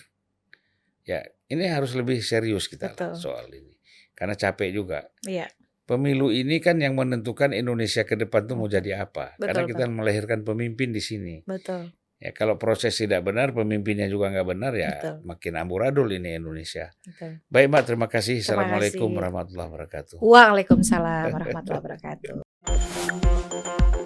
Ya, ini harus lebih serius kita Betul. soal ini. Karena capek juga. Iya. Pemilu ini kan yang menentukan Indonesia ke depan tuh mau jadi apa. Betul, Karena kita melahirkan pemimpin di sini. Betul. Ya kalau proses tidak benar, pemimpinnya juga nggak benar ya Betul. makin amburadul ini Indonesia. Betul. Baik Mbak, terima kasih. Terima Assalamualaikum kasih. warahmatullahi wabarakatuh. Waalaikumsalam warahmatullahi wabarakatuh. Thank you.